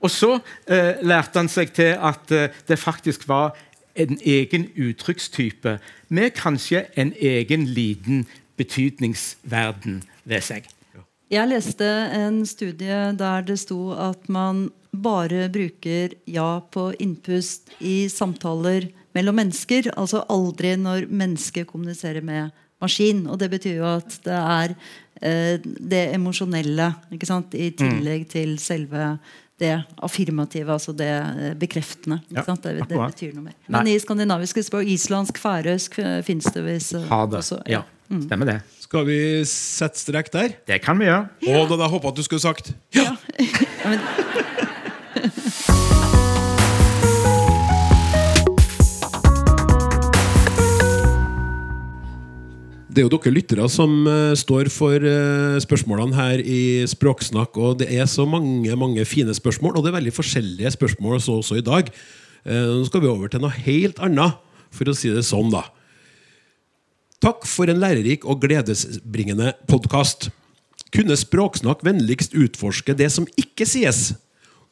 Og så eh, lærte han seg til at eh, det faktisk var en egen uttrykkstype med kanskje en egen liten betydningsverden ved seg. Jeg leste en studie der det sto at man bare bruker ja på innpust i samtaler mellom mennesker. Altså aldri når mennesker kommuniserer med maskin. Og det betyr jo at det er eh, det emosjonelle ikke sant? i tillegg til selve det affirmative, altså det eh, bekreftende. Ja, Ikke sant? Det, det betyr noe mer. Nei. Men i skandinaviske språk, islandsk, færøysk, fins det visst eh, Ha det. også. Ja, stemmer det. Skal vi sette strek der? Det kan vi gjøre. Og da hadde jeg håpa at du skulle sagt ja. [laughs] Ja, men, Det er jo dere lyttere som uh, står for uh, spørsmålene her i Språksnakk. Og det er så mange mange fine spørsmål, og det er veldig forskjellige spørsmål så også i dag. Uh, nå skal vi over til noe helt annet, for å si det sånn, da. Takk for en lærerik og gledesbringende podkast. Kunne Språksnakk vennligst utforske det som ikke sies?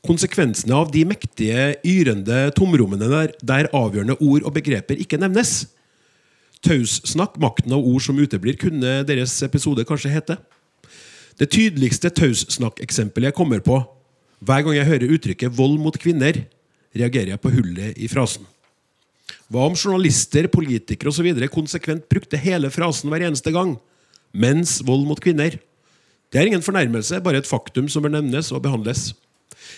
Konsekvensene av de mektige, yrende tomrommene der, der avgjørende ord og begreper ikke nevnes? Taussnakk, makten av ord som uteblir, kunne deres episode kanskje hete. Det tydeligste taussnakk-eksempelet jeg kommer på hver gang jeg hører uttrykket 'vold mot kvinner', reagerer jeg på hullet i frasen. Hva om journalister, politikere osv. konsekvent brukte hele frasen hver eneste gang? Menns vold mot kvinner. Det er ingen fornærmelse, bare et faktum som bør nevnes og behandles.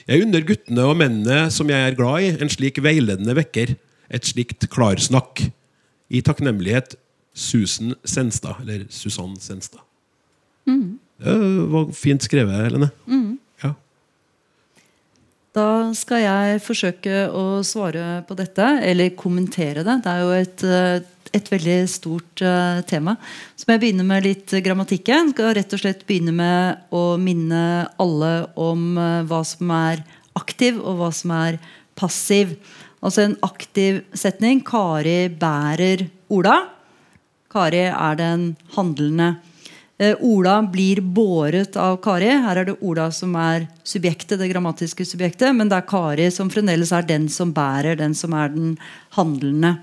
Jeg unner guttene og mennene som jeg er glad i, en slik veiledende vekker. Et slikt klarsnakk. I takknemlighet Susan Senstad. Eller Susann Senstad. Det var fint skrevet, Helene. Ja. Da skal jeg forsøke å svare på dette, eller kommentere det. Det er jo et, eh, et veldig stort uh, tema. Så må jeg begynne med litt grammatikken. Skal rett og slett begynne med å minne alle om uh, hva som er aktiv, og hva som er passiv. Altså en aktiv setning. Kari bærer Ola. Kari er den handlende. Uh, Ola blir båret av Kari. Her er det Ola som er subjektet, det grammatiske subjektet, men det er Kari som fremdeles er den som bærer, den som er den handlende.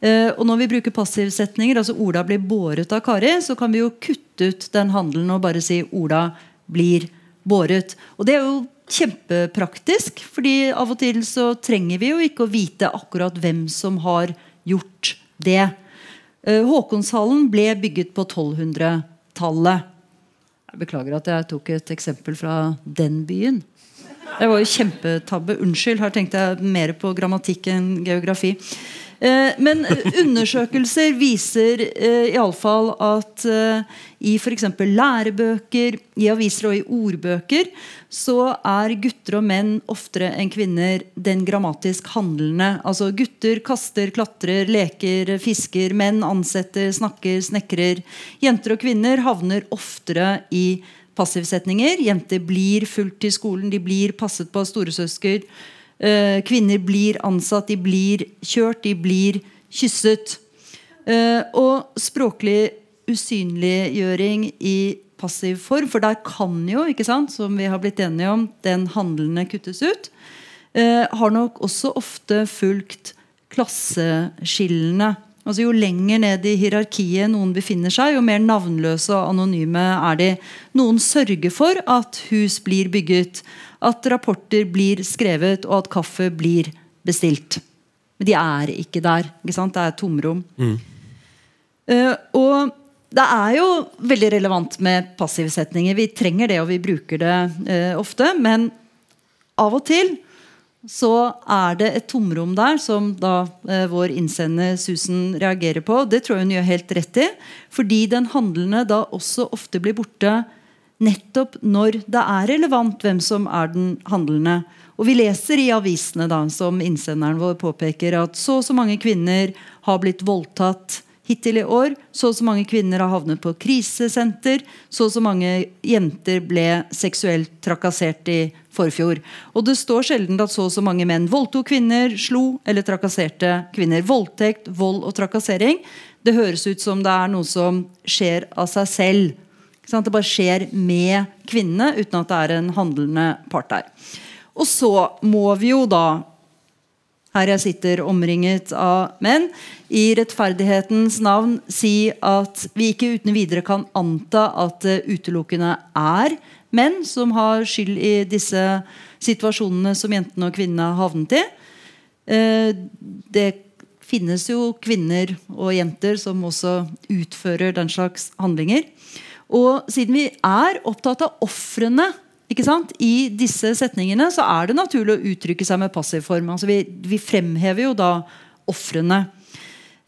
Eh, og når vi bruker passivsetninger, altså Ola blir båret av Kari, så kan vi jo kutte ut den handelen og bare si Ola blir båret. Og det er jo kjempepraktisk, fordi av og til så trenger vi jo ikke å vite akkurat hvem som har gjort det. Eh, Håkonshallen ble bygget på 1200-tallet. Jeg beklager at jeg tok et eksempel fra den byen. Det var jo kjempetabbe. Unnskyld. Her tenkte jeg mer på grammatikk enn geografi. Eh, Men undersøkelser viser eh, iallfall at eh, i f.eks. lærebøker, i aviser og i ordbøker så er gutter og menn oftere enn kvinner den grammatisk handlende. Altså gutter kaster, klatrer, leker, fisker. Menn ansetter, snakker, snekrer. Jenter og kvinner havner oftere i passivsetninger. Jenter blir fulgt til skolen, de blir passet på av storesøsker. Eh, kvinner blir ansatt, de blir kjørt, de blir kysset. Eh, og språklig usynliggjøring i passiv form, for der kan jo, ikke sant, som vi har blitt enige om, den handlende kuttes ut, eh, har nok også ofte fulgt klasseskillene. Altså Jo lenger ned i hierarkiet noen befinner seg, jo mer navnløse og anonyme er de. Noen sørger for at hus blir bygget, at rapporter blir skrevet, og at kaffe blir bestilt. Men de er ikke der. ikke sant? Det er tomrom. Eh, og det er jo veldig relevant med passivsetninger. Vi trenger det, og vi bruker det uh, ofte. Men av og til så er det et tomrom der som da uh, vår innsender Susan reagerer på. Det tror jeg hun gjør helt rett i. Fordi den handlende da også ofte blir borte nettopp når det er relevant hvem som er den handlende. Og vi leser i avisene da, som innsenderen vår påpeker, at så og så mange kvinner har blitt voldtatt hittil i år. Så og så mange kvinner har havnet på krisesenter. Så og så mange jenter ble seksuelt trakassert i forfjor. Og det står sjelden at så og så mange menn voldtok kvinner, slo eller trakasserte kvinner. Voldtekt, vold og trakassering. Det høres ut som det er noe som skjer av seg selv. Ikke at Det bare skjer med kvinnene uten at det er en handlende part der. Og så må vi jo da her jeg sitter omringet av menn, i rettferdighetens navn si at vi ikke uten videre kan anta at det utelukkende er menn som har skyld i disse situasjonene som jentene og kvinnene har havnet i. Eh, Det finnes jo kvinner og jenter som også utfører den slags handlinger. Og siden vi er opptatt av ofrene? I disse setningene så er det naturlig å uttrykke seg med passiv form. Altså vi, vi fremhever jo da ofrene.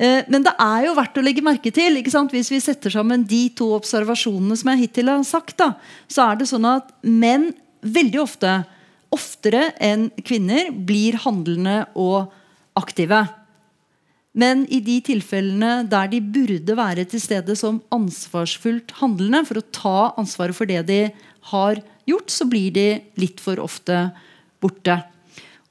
Eh, Men det er jo verdt å legge merke til hvis vi setter sammen de to observasjonene som jeg hittil har sagt, da, så er det sånn at menn veldig ofte, oftere enn kvinner, blir handlende og aktive. Men i de tilfellene der de burde være til stede som ansvarsfullt handlende, for å ta ansvaret for det de har gjort, så blir de litt for ofte borte.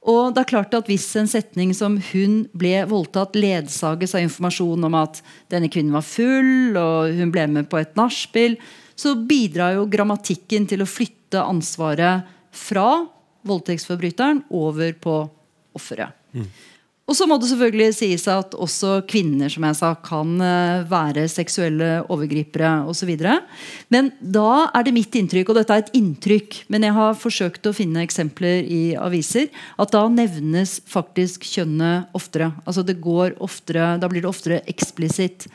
Og det er klart at Hvis en setning som 'hun ble voldtatt' ledsages av informasjon om at denne kvinnen var full og hun ble med på et nachspiel, så bidrar jo grammatikken til å flytte ansvaret fra voldtektsforbryteren over på offeret. Og så må det selvfølgelig sies at også kvinner som jeg sa, kan eh, være seksuelle overgripere osv. Men da er det mitt inntrykk, og dette er et inntrykk, men jeg har forsøkt å finne eksempler i aviser, at da nevnes faktisk kjønnet oftere. Altså det går oftere, Da blir det oftere eksplisitt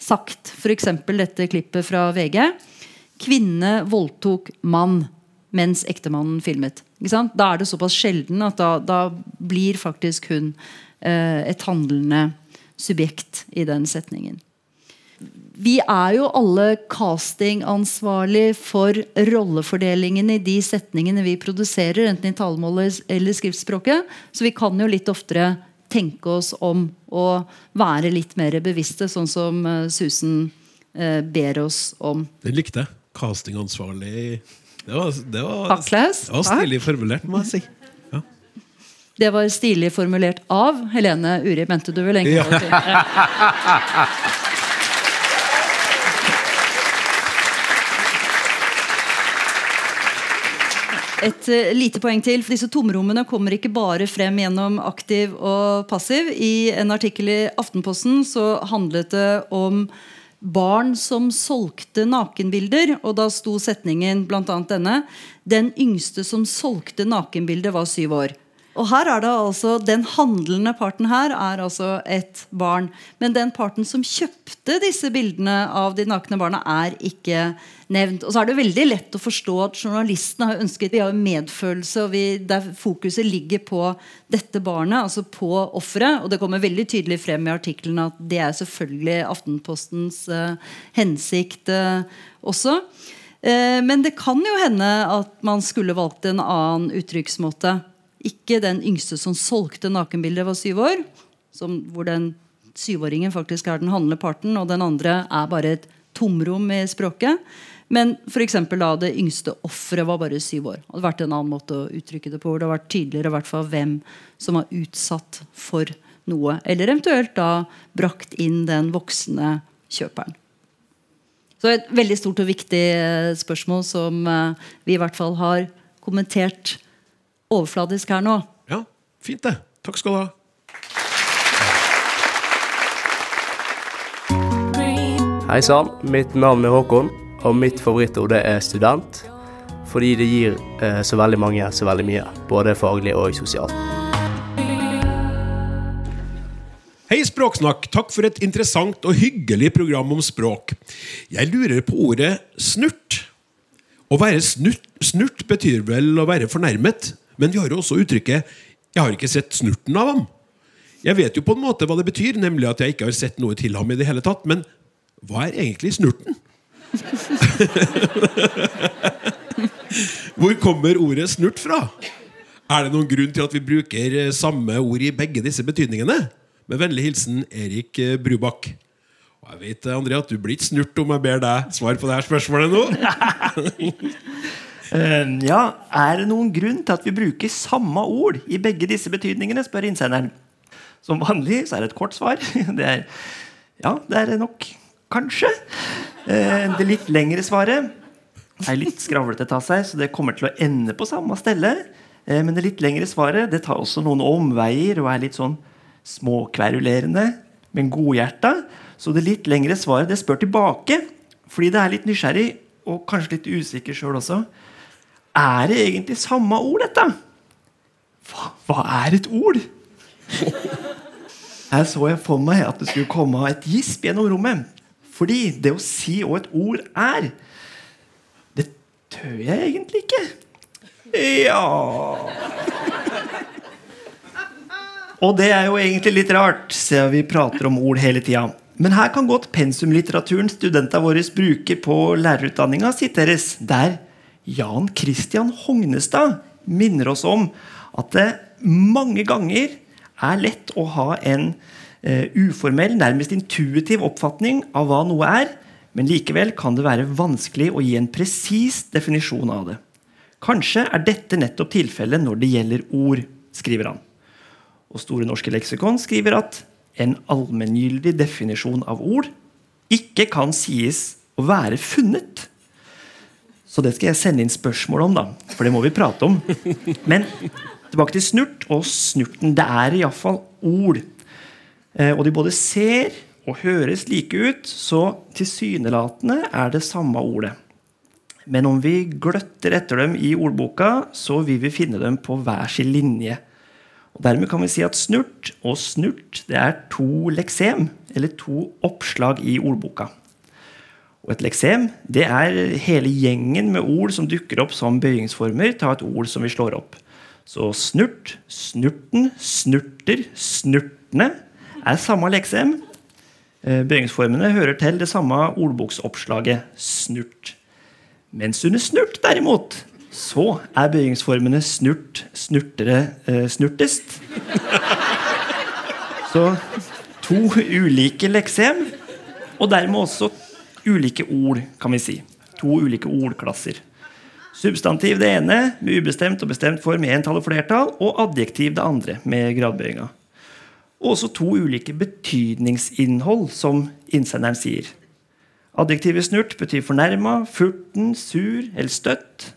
sagt. F.eks. dette klippet fra VG. Kvinne voldtok mann mens ektemannen filmet. Da er det såpass sjelden at da, da blir faktisk hun eh, et handlende subjekt i den setningen. Vi er jo alle castingansvarlig for rollefordelingen i de setningene vi produserer, enten i talemålet eller skriftspråket. Så vi kan jo litt oftere tenke oss om og være litt mer bevisste, sånn som eh, Susan eh, ber oss om. Den likte jeg. Castingansvarlig Det var, det var, Takk, det var stilig formulert, må jeg si. Ja. Det var stilig formulert av Helene Uri, mente du vel egentlig? Ja. Et eh, lite poeng til, for Disse tomrommene kommer ikke bare frem gjennom aktiv og passiv. I en artikkel i Aftenposten så handlet det om barn som solgte nakenbilder. Og da sto setningen bl.a. denne. Den yngste som solgte nakenbilder, var syv år. Og her er det altså, Den handlende parten her er altså et barn. Men den parten som kjøpte disse bildene av de nakne barna, er ikke nevnt. Og så er det veldig lett å forstå at journalistene har ønsket Vi har medfølelse, og vi, der fokuset ligger på dette barnet, altså på offeret. Og det kommer veldig tydelig frem i artikkelen at det er selvfølgelig Aftenpostens uh, hensikt uh, også. Uh, men det kan jo hende at man skulle valgt en annen uttrykksmåte. Ikke den yngste som solgte nakenbildet, var syv år. Som, hvor den syvåringen faktisk er den handleparten, og den andre er bare et tomrom i språket. Men for eksempel da det yngste offeret var bare syv år. Det hadde vært en annen måte å uttrykke det på. Det hadde vært tydeligere hvert fall hvem som var utsatt for noe. Eller eventuelt da brakt inn den voksne kjøperen. Så et veldig stort og viktig eh, spørsmål som eh, vi i hvert fall har kommentert overfladisk her nå. ja, fint det. Takk skal du ha. Hei sann, mitt navn er Håkon, og mitt favorittord det er student. Fordi det gir eh, så veldig mange så veldig mye, både faglig og sosialt. Hei, Språksnakk. Takk for et interessant og hyggelig program om språk. Jeg lurer på ordet snurt. Å være snurt, snurt betyr vel å være fornærmet, men vi har jo også uttrykket 'jeg har ikke sett snurten av ham'. Jeg vet jo på en måte hva det betyr, nemlig at jeg ikke har sett noe til ham i det hele tatt, men hva er egentlig snurten? [laughs] Hvor kommer ordet snurt fra? Er det noen grunn til at vi bruker eh, samme ord i begge disse betydningene? Med vennlig hilsen Erik eh, Brubakk. Og jeg vet André, at du blir ikke snurt om jeg ber deg svare på det her spørsmålet nå. [laughs] Eh, ja, Er det noen grunn til at vi bruker samme ord i begge disse betydningene? spør innsenderen. Som vanlig så er det et kort svar. [laughs] Det er ja, det er nok. Kanskje. Eh, det litt lengre svaret er litt skravlete av seg, så det kommer til å ende på samme stelle. Eh, men det litt lengre svaret det tar også noen omveier og er litt sånn småkverulerende, men godhjerta. Så det litt lengre svaret det spør tilbake, fordi det er litt nysgjerrig og kanskje litt usikker sjøl også. Er det egentlig samme ord, dette? Hva, hva er et ord? Her så jeg for meg at det skulle komme et gisp gjennom rommet. Fordi det å si hva et ord er, det tør jeg egentlig ikke. Ja Og det er jo egentlig litt rart, siden vi prater om ord hele tida. Men her kan godt pensumlitteraturen studentene våre bruker på lærerutdanninga siteres, der Jan Christian Hognestad minner oss om at det mange ganger er lett å ha en eh, uformell, nærmest intuitiv oppfatning av hva noe er, men likevel kan det være vanskelig å gi en presis definisjon av det. Kanskje er dette nettopp tilfellet når det gjelder ord, skriver han. Og Store norske leksikon skriver at en allmenngyldig definisjon av ord ikke kan sies å være funnet. Så det skal jeg sende inn spørsmål om, da, for det må vi prate om. Men tilbake til snurt og snurten. Det er iallfall ord. Eh, og de både ser og høres like ut, så tilsynelatende er det samme ordet. Men om vi gløtter etter dem i ordboka, så vil vi finne dem på hver sin linje. Og Dermed kan vi si at snurt og snurt det er to leksem, eller to oppslag i ordboka. Og Et leksem det er hele gjengen med ord som dukker opp som bøyingsformer ta et ord som vi slår opp. Så snurt, snurten, snurter, snurtene er samme leksem. Eh, Bøyingsformene hører til det samme ordboksoppslaget snurt. Mens under snurt, derimot, så er bøyingsformene snurt, snurtere, eh, snurtest. Så to ulike leksem, og dermed også ulike ord, kan vi si. To ulike ordklasser. Substantiv det ene med ubestemt og bestemt form entall og flertall, og adjektiv det andre med gradbøyinga. Og også to ulike betydningsinnhold, som innsenderen sier. Adjektivet snurt betyr fornærma, furten, sur eller støtt.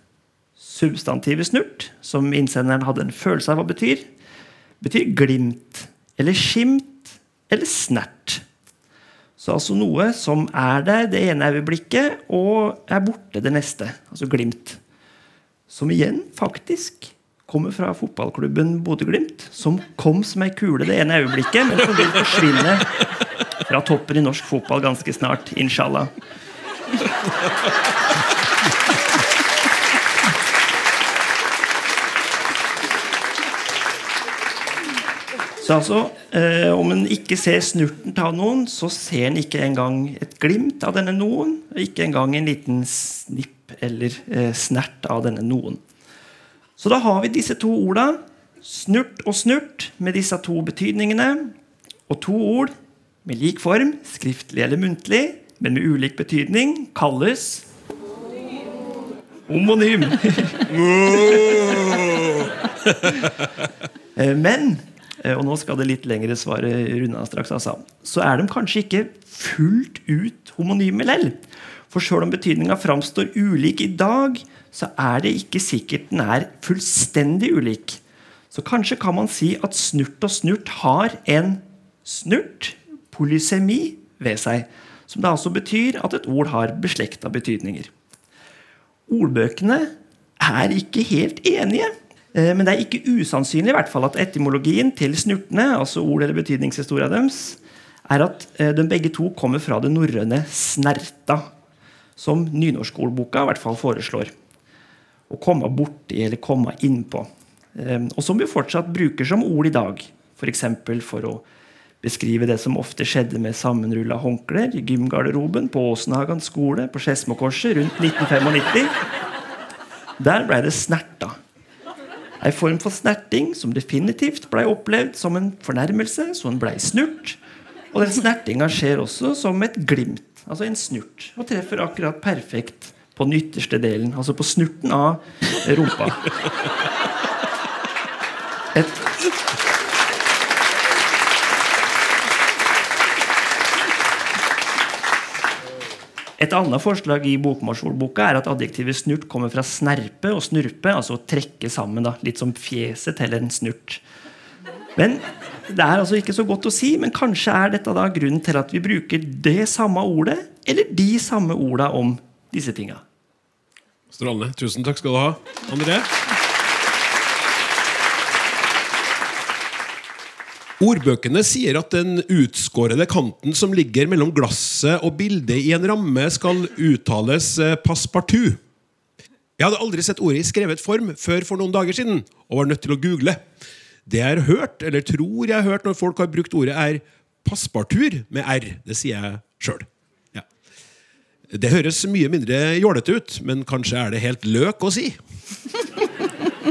Substantivet snurt, som innsenderen hadde en følelse av hva betyr, betyr glimt eller skimt eller snert. Så altså noe som er der det ene øyeblikket og er borte det neste. Altså glimt. Som igjen faktisk kommer fra fotballklubben Bodø-Glimt, som kom som ei kule det ene øyeblikket, men som vil forsvinne fra toppen i norsk fotball ganske snart. Inshallah. Så altså, eh, Om en ikke ser snurten av noen, så ser en ikke engang et glimt av denne noen. Ikke engang en liten snipp eller eh, snert av denne noen. Så da har vi disse to orda, snurt og snurt, med disse to betydningene. Og to ord med lik form, skriftlig eller muntlig, men med ulik betydning, kalles homonym. Eh, Men eh, og nå skal det litt lengre svaret runde straks, altså. så er de kanskje ikke fullt ut homonyme lell. For sjøl om betydninga framstår ulik i dag, så er det ikke sikkert den er fullstendig ulik. Så kanskje kan man si at snurt og snurt har en snurt, polysemi, ved seg. Som da altså betyr at et ord har beslekta betydninger. Ordbøkene er ikke helt enige. Eh, Men det er ikke usannsynlig i hvert fall at etymologien til snurtene, altså ord eller betydningshistoria deres, er at eh, de begge to kommer fra det norrøne 'snerta', som nynorskordboka i hvert fall foreslår. Å komme borti eller komme innpå. på. Og som vi fortsatt bruker som ord i dag. F.eks. For, for å beskrive det som ofte skjedde med sammenrulla håndklær i gymgarderoben på Åsenhagan skole på Skedsmokorset rundt 1995. Der ble det snerta. Ei form for snerting som definitivt ble opplevd som en fornærmelse, så den ble snurt. Og den snertinga skjer også som et glimt, altså en snurt, og treffer akkurat perfekt på den ytterste delen, altså på snurten av rumpa. Et Et annet forslag i bokmålsordboka er at adjektivet snurt kommer fra snerpe og snurpe, altså å trekke sammen, da, litt som fjeset til en snurt. Men Det er altså ikke så godt å si, men kanskje er dette da grunnen til at vi bruker det samme ordet, eller de samme orda om disse tinga. Strålende. Tusen takk skal du ha, André. Ordbøkene sier at den utskårede kanten som ligger mellom glasset og bildet i en ramme, skal uttales eh, passepartout. Jeg hadde aldri sett ordet i skrevet form før for noen dager siden, og var nødt til å google. Det jeg har hørt, eller tror jeg har hørt når folk har brukt ordet, er passepartout med r. Det sier jeg sjøl. Det høres mye mindre jålete ut, men kanskje er det helt løk å si.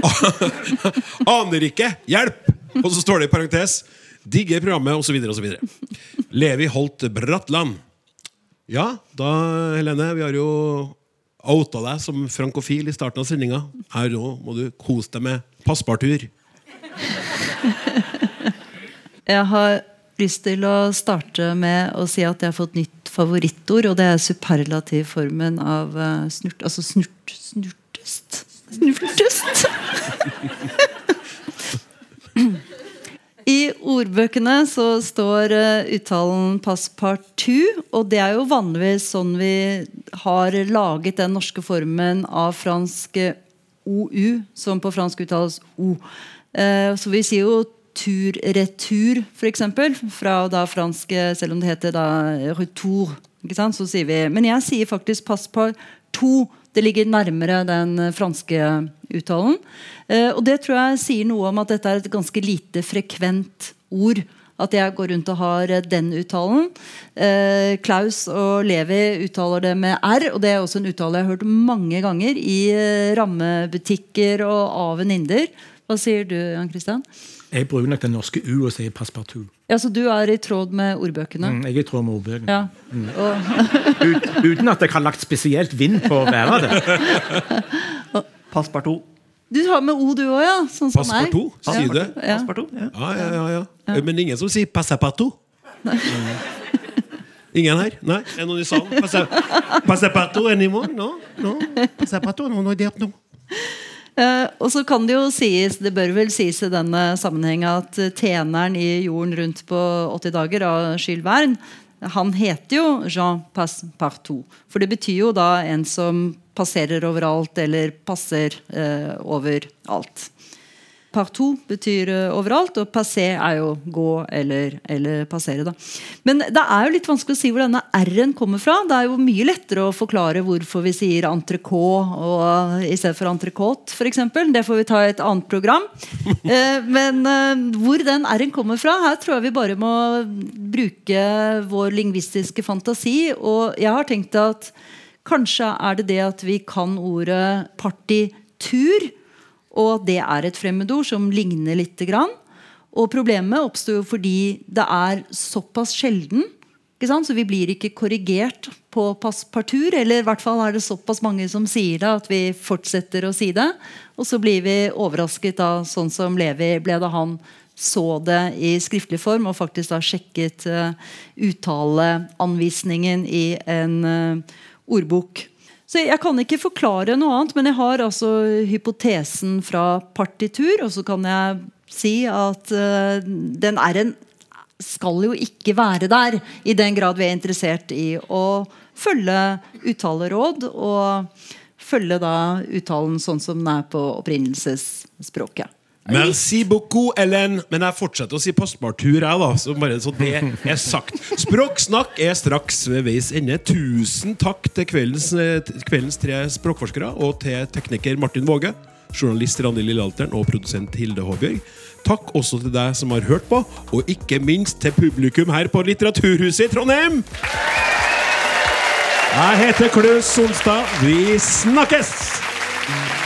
[laughs] Aner ikke! Hjelp! Og så står det i parentes. Digger programmet, osv. osv. Levi Holt Bratland. Ja, da, Helene, vi har jo outa deg som frankofil i starten av sendinga. Her nå må du kose deg med passpartur. Jeg har lyst til å starte med å si at jeg har fått nytt favorittord, og det er superlativformen av eh, snurt... Altså snurt... Snurtest. Snurtest! [laughs] I ordbøkene så står eh, uttalen 'passepartout', og det er jo vanligvis sånn vi har laget den norske formen av fransk eh, OU, som på fransk uttales O. Så vi sier jo tur-retur, f.eks. Fra da fransk, eh, selv om det heter da retour. Ikke sant? Så sier vi, men jeg sier faktisk pass på to. Det ligger nærmere den eh, franske uttalen. Eh, og det tror jeg sier noe om at dette er et ganske lite frekvent ord. At jeg går rundt og har eh, den uttalen. Eh, Klaus og Levi uttaler det med R, og det er også en uttale jeg har hørt mange ganger i eh, rammebutikker og av venninner. Hva sier du, Jan Christian? Jeg bruker nok den norske U og sier passepartout. Ja, Så du er i tråd med ordbøkene? Mm, jeg er i tråd med ordbøkene. Ja. Mm. Ut, uten at jeg har lagt spesielt vind på å være det. [laughs] Passepartout. du har med O, du òg, ja? Sånn som meg. Sier det? Ja. Ja. Ja, ja, ja, ja. Men ingen som sier 'passepartout'? Ingen her? Nei? Er det noen i salen? Passe- Passepartout anymore? No? no? Passepartout? No, no. Eh, og så kan det jo sies, det bør vel sies i denne sammenheng at eh, tjeneren i Jorden rundt på 80 dager av Jules Verne, han heter jo Jean Passepartout. For det betyr jo da en som passerer overalt, eller passer uh, overalt. Partout betyr eh, overalt, og passé er jo gå eller, eller passere. da. Men det er jo litt vanskelig å si hvor denne R-en kommer fra. Det er jo mye lettere å forklare hvorfor vi sier entrecôte og- i stedet for entrecôte, f.eks. Det får vi ta i et annet program. [laughs] Eh, Men eh, hvor den R-en kommer fra, her tror jeg vi bare må bruke vår lingvistiske fantasi. Og jeg har tenkt at kanskje er det det at vi kan ordet partitur. Og det er et fremmedord som ligner lite grann. Og problemet oppstår jo fordi det er såpass sjelden. Så vi blir ikke korrigert på passpartur. Eller i hvert fall er det såpass mange som sier det, at vi fortsetter å si det. Og så blir vi overrasket av sånn som Levi ble da han så det i skriftlig form og faktisk da sjekket uh, uttaleanvisningen i en uh, ordbok. Så jeg kan ikke forklare noe annet, men jeg har altså hypotesen fra partitur. Og så kan jeg si at uh, den R-en skal jo ikke være der, i den grad vi er interessert i å følge uttaleråd og følge da uttalen sånn som den er på opprinnelsesspråket. Merci beaucoup, Ellen. Men jeg fortsetter å si passpartur, jeg, da. Så bare så det er sagt. Språksnakk er straks ved veis ende. Tusen takk til kveldens, eh, kveldens tre språkforskere og til tekniker Martin Våge, journalist Randi Lillealteren og produsent Hilde Håbjørg. Takk også til deg som har hørt på, og ikke minst til publikum her på Litteraturhuset i Trondheim. Jeg heter Klaus Solstad. Vi snakkes!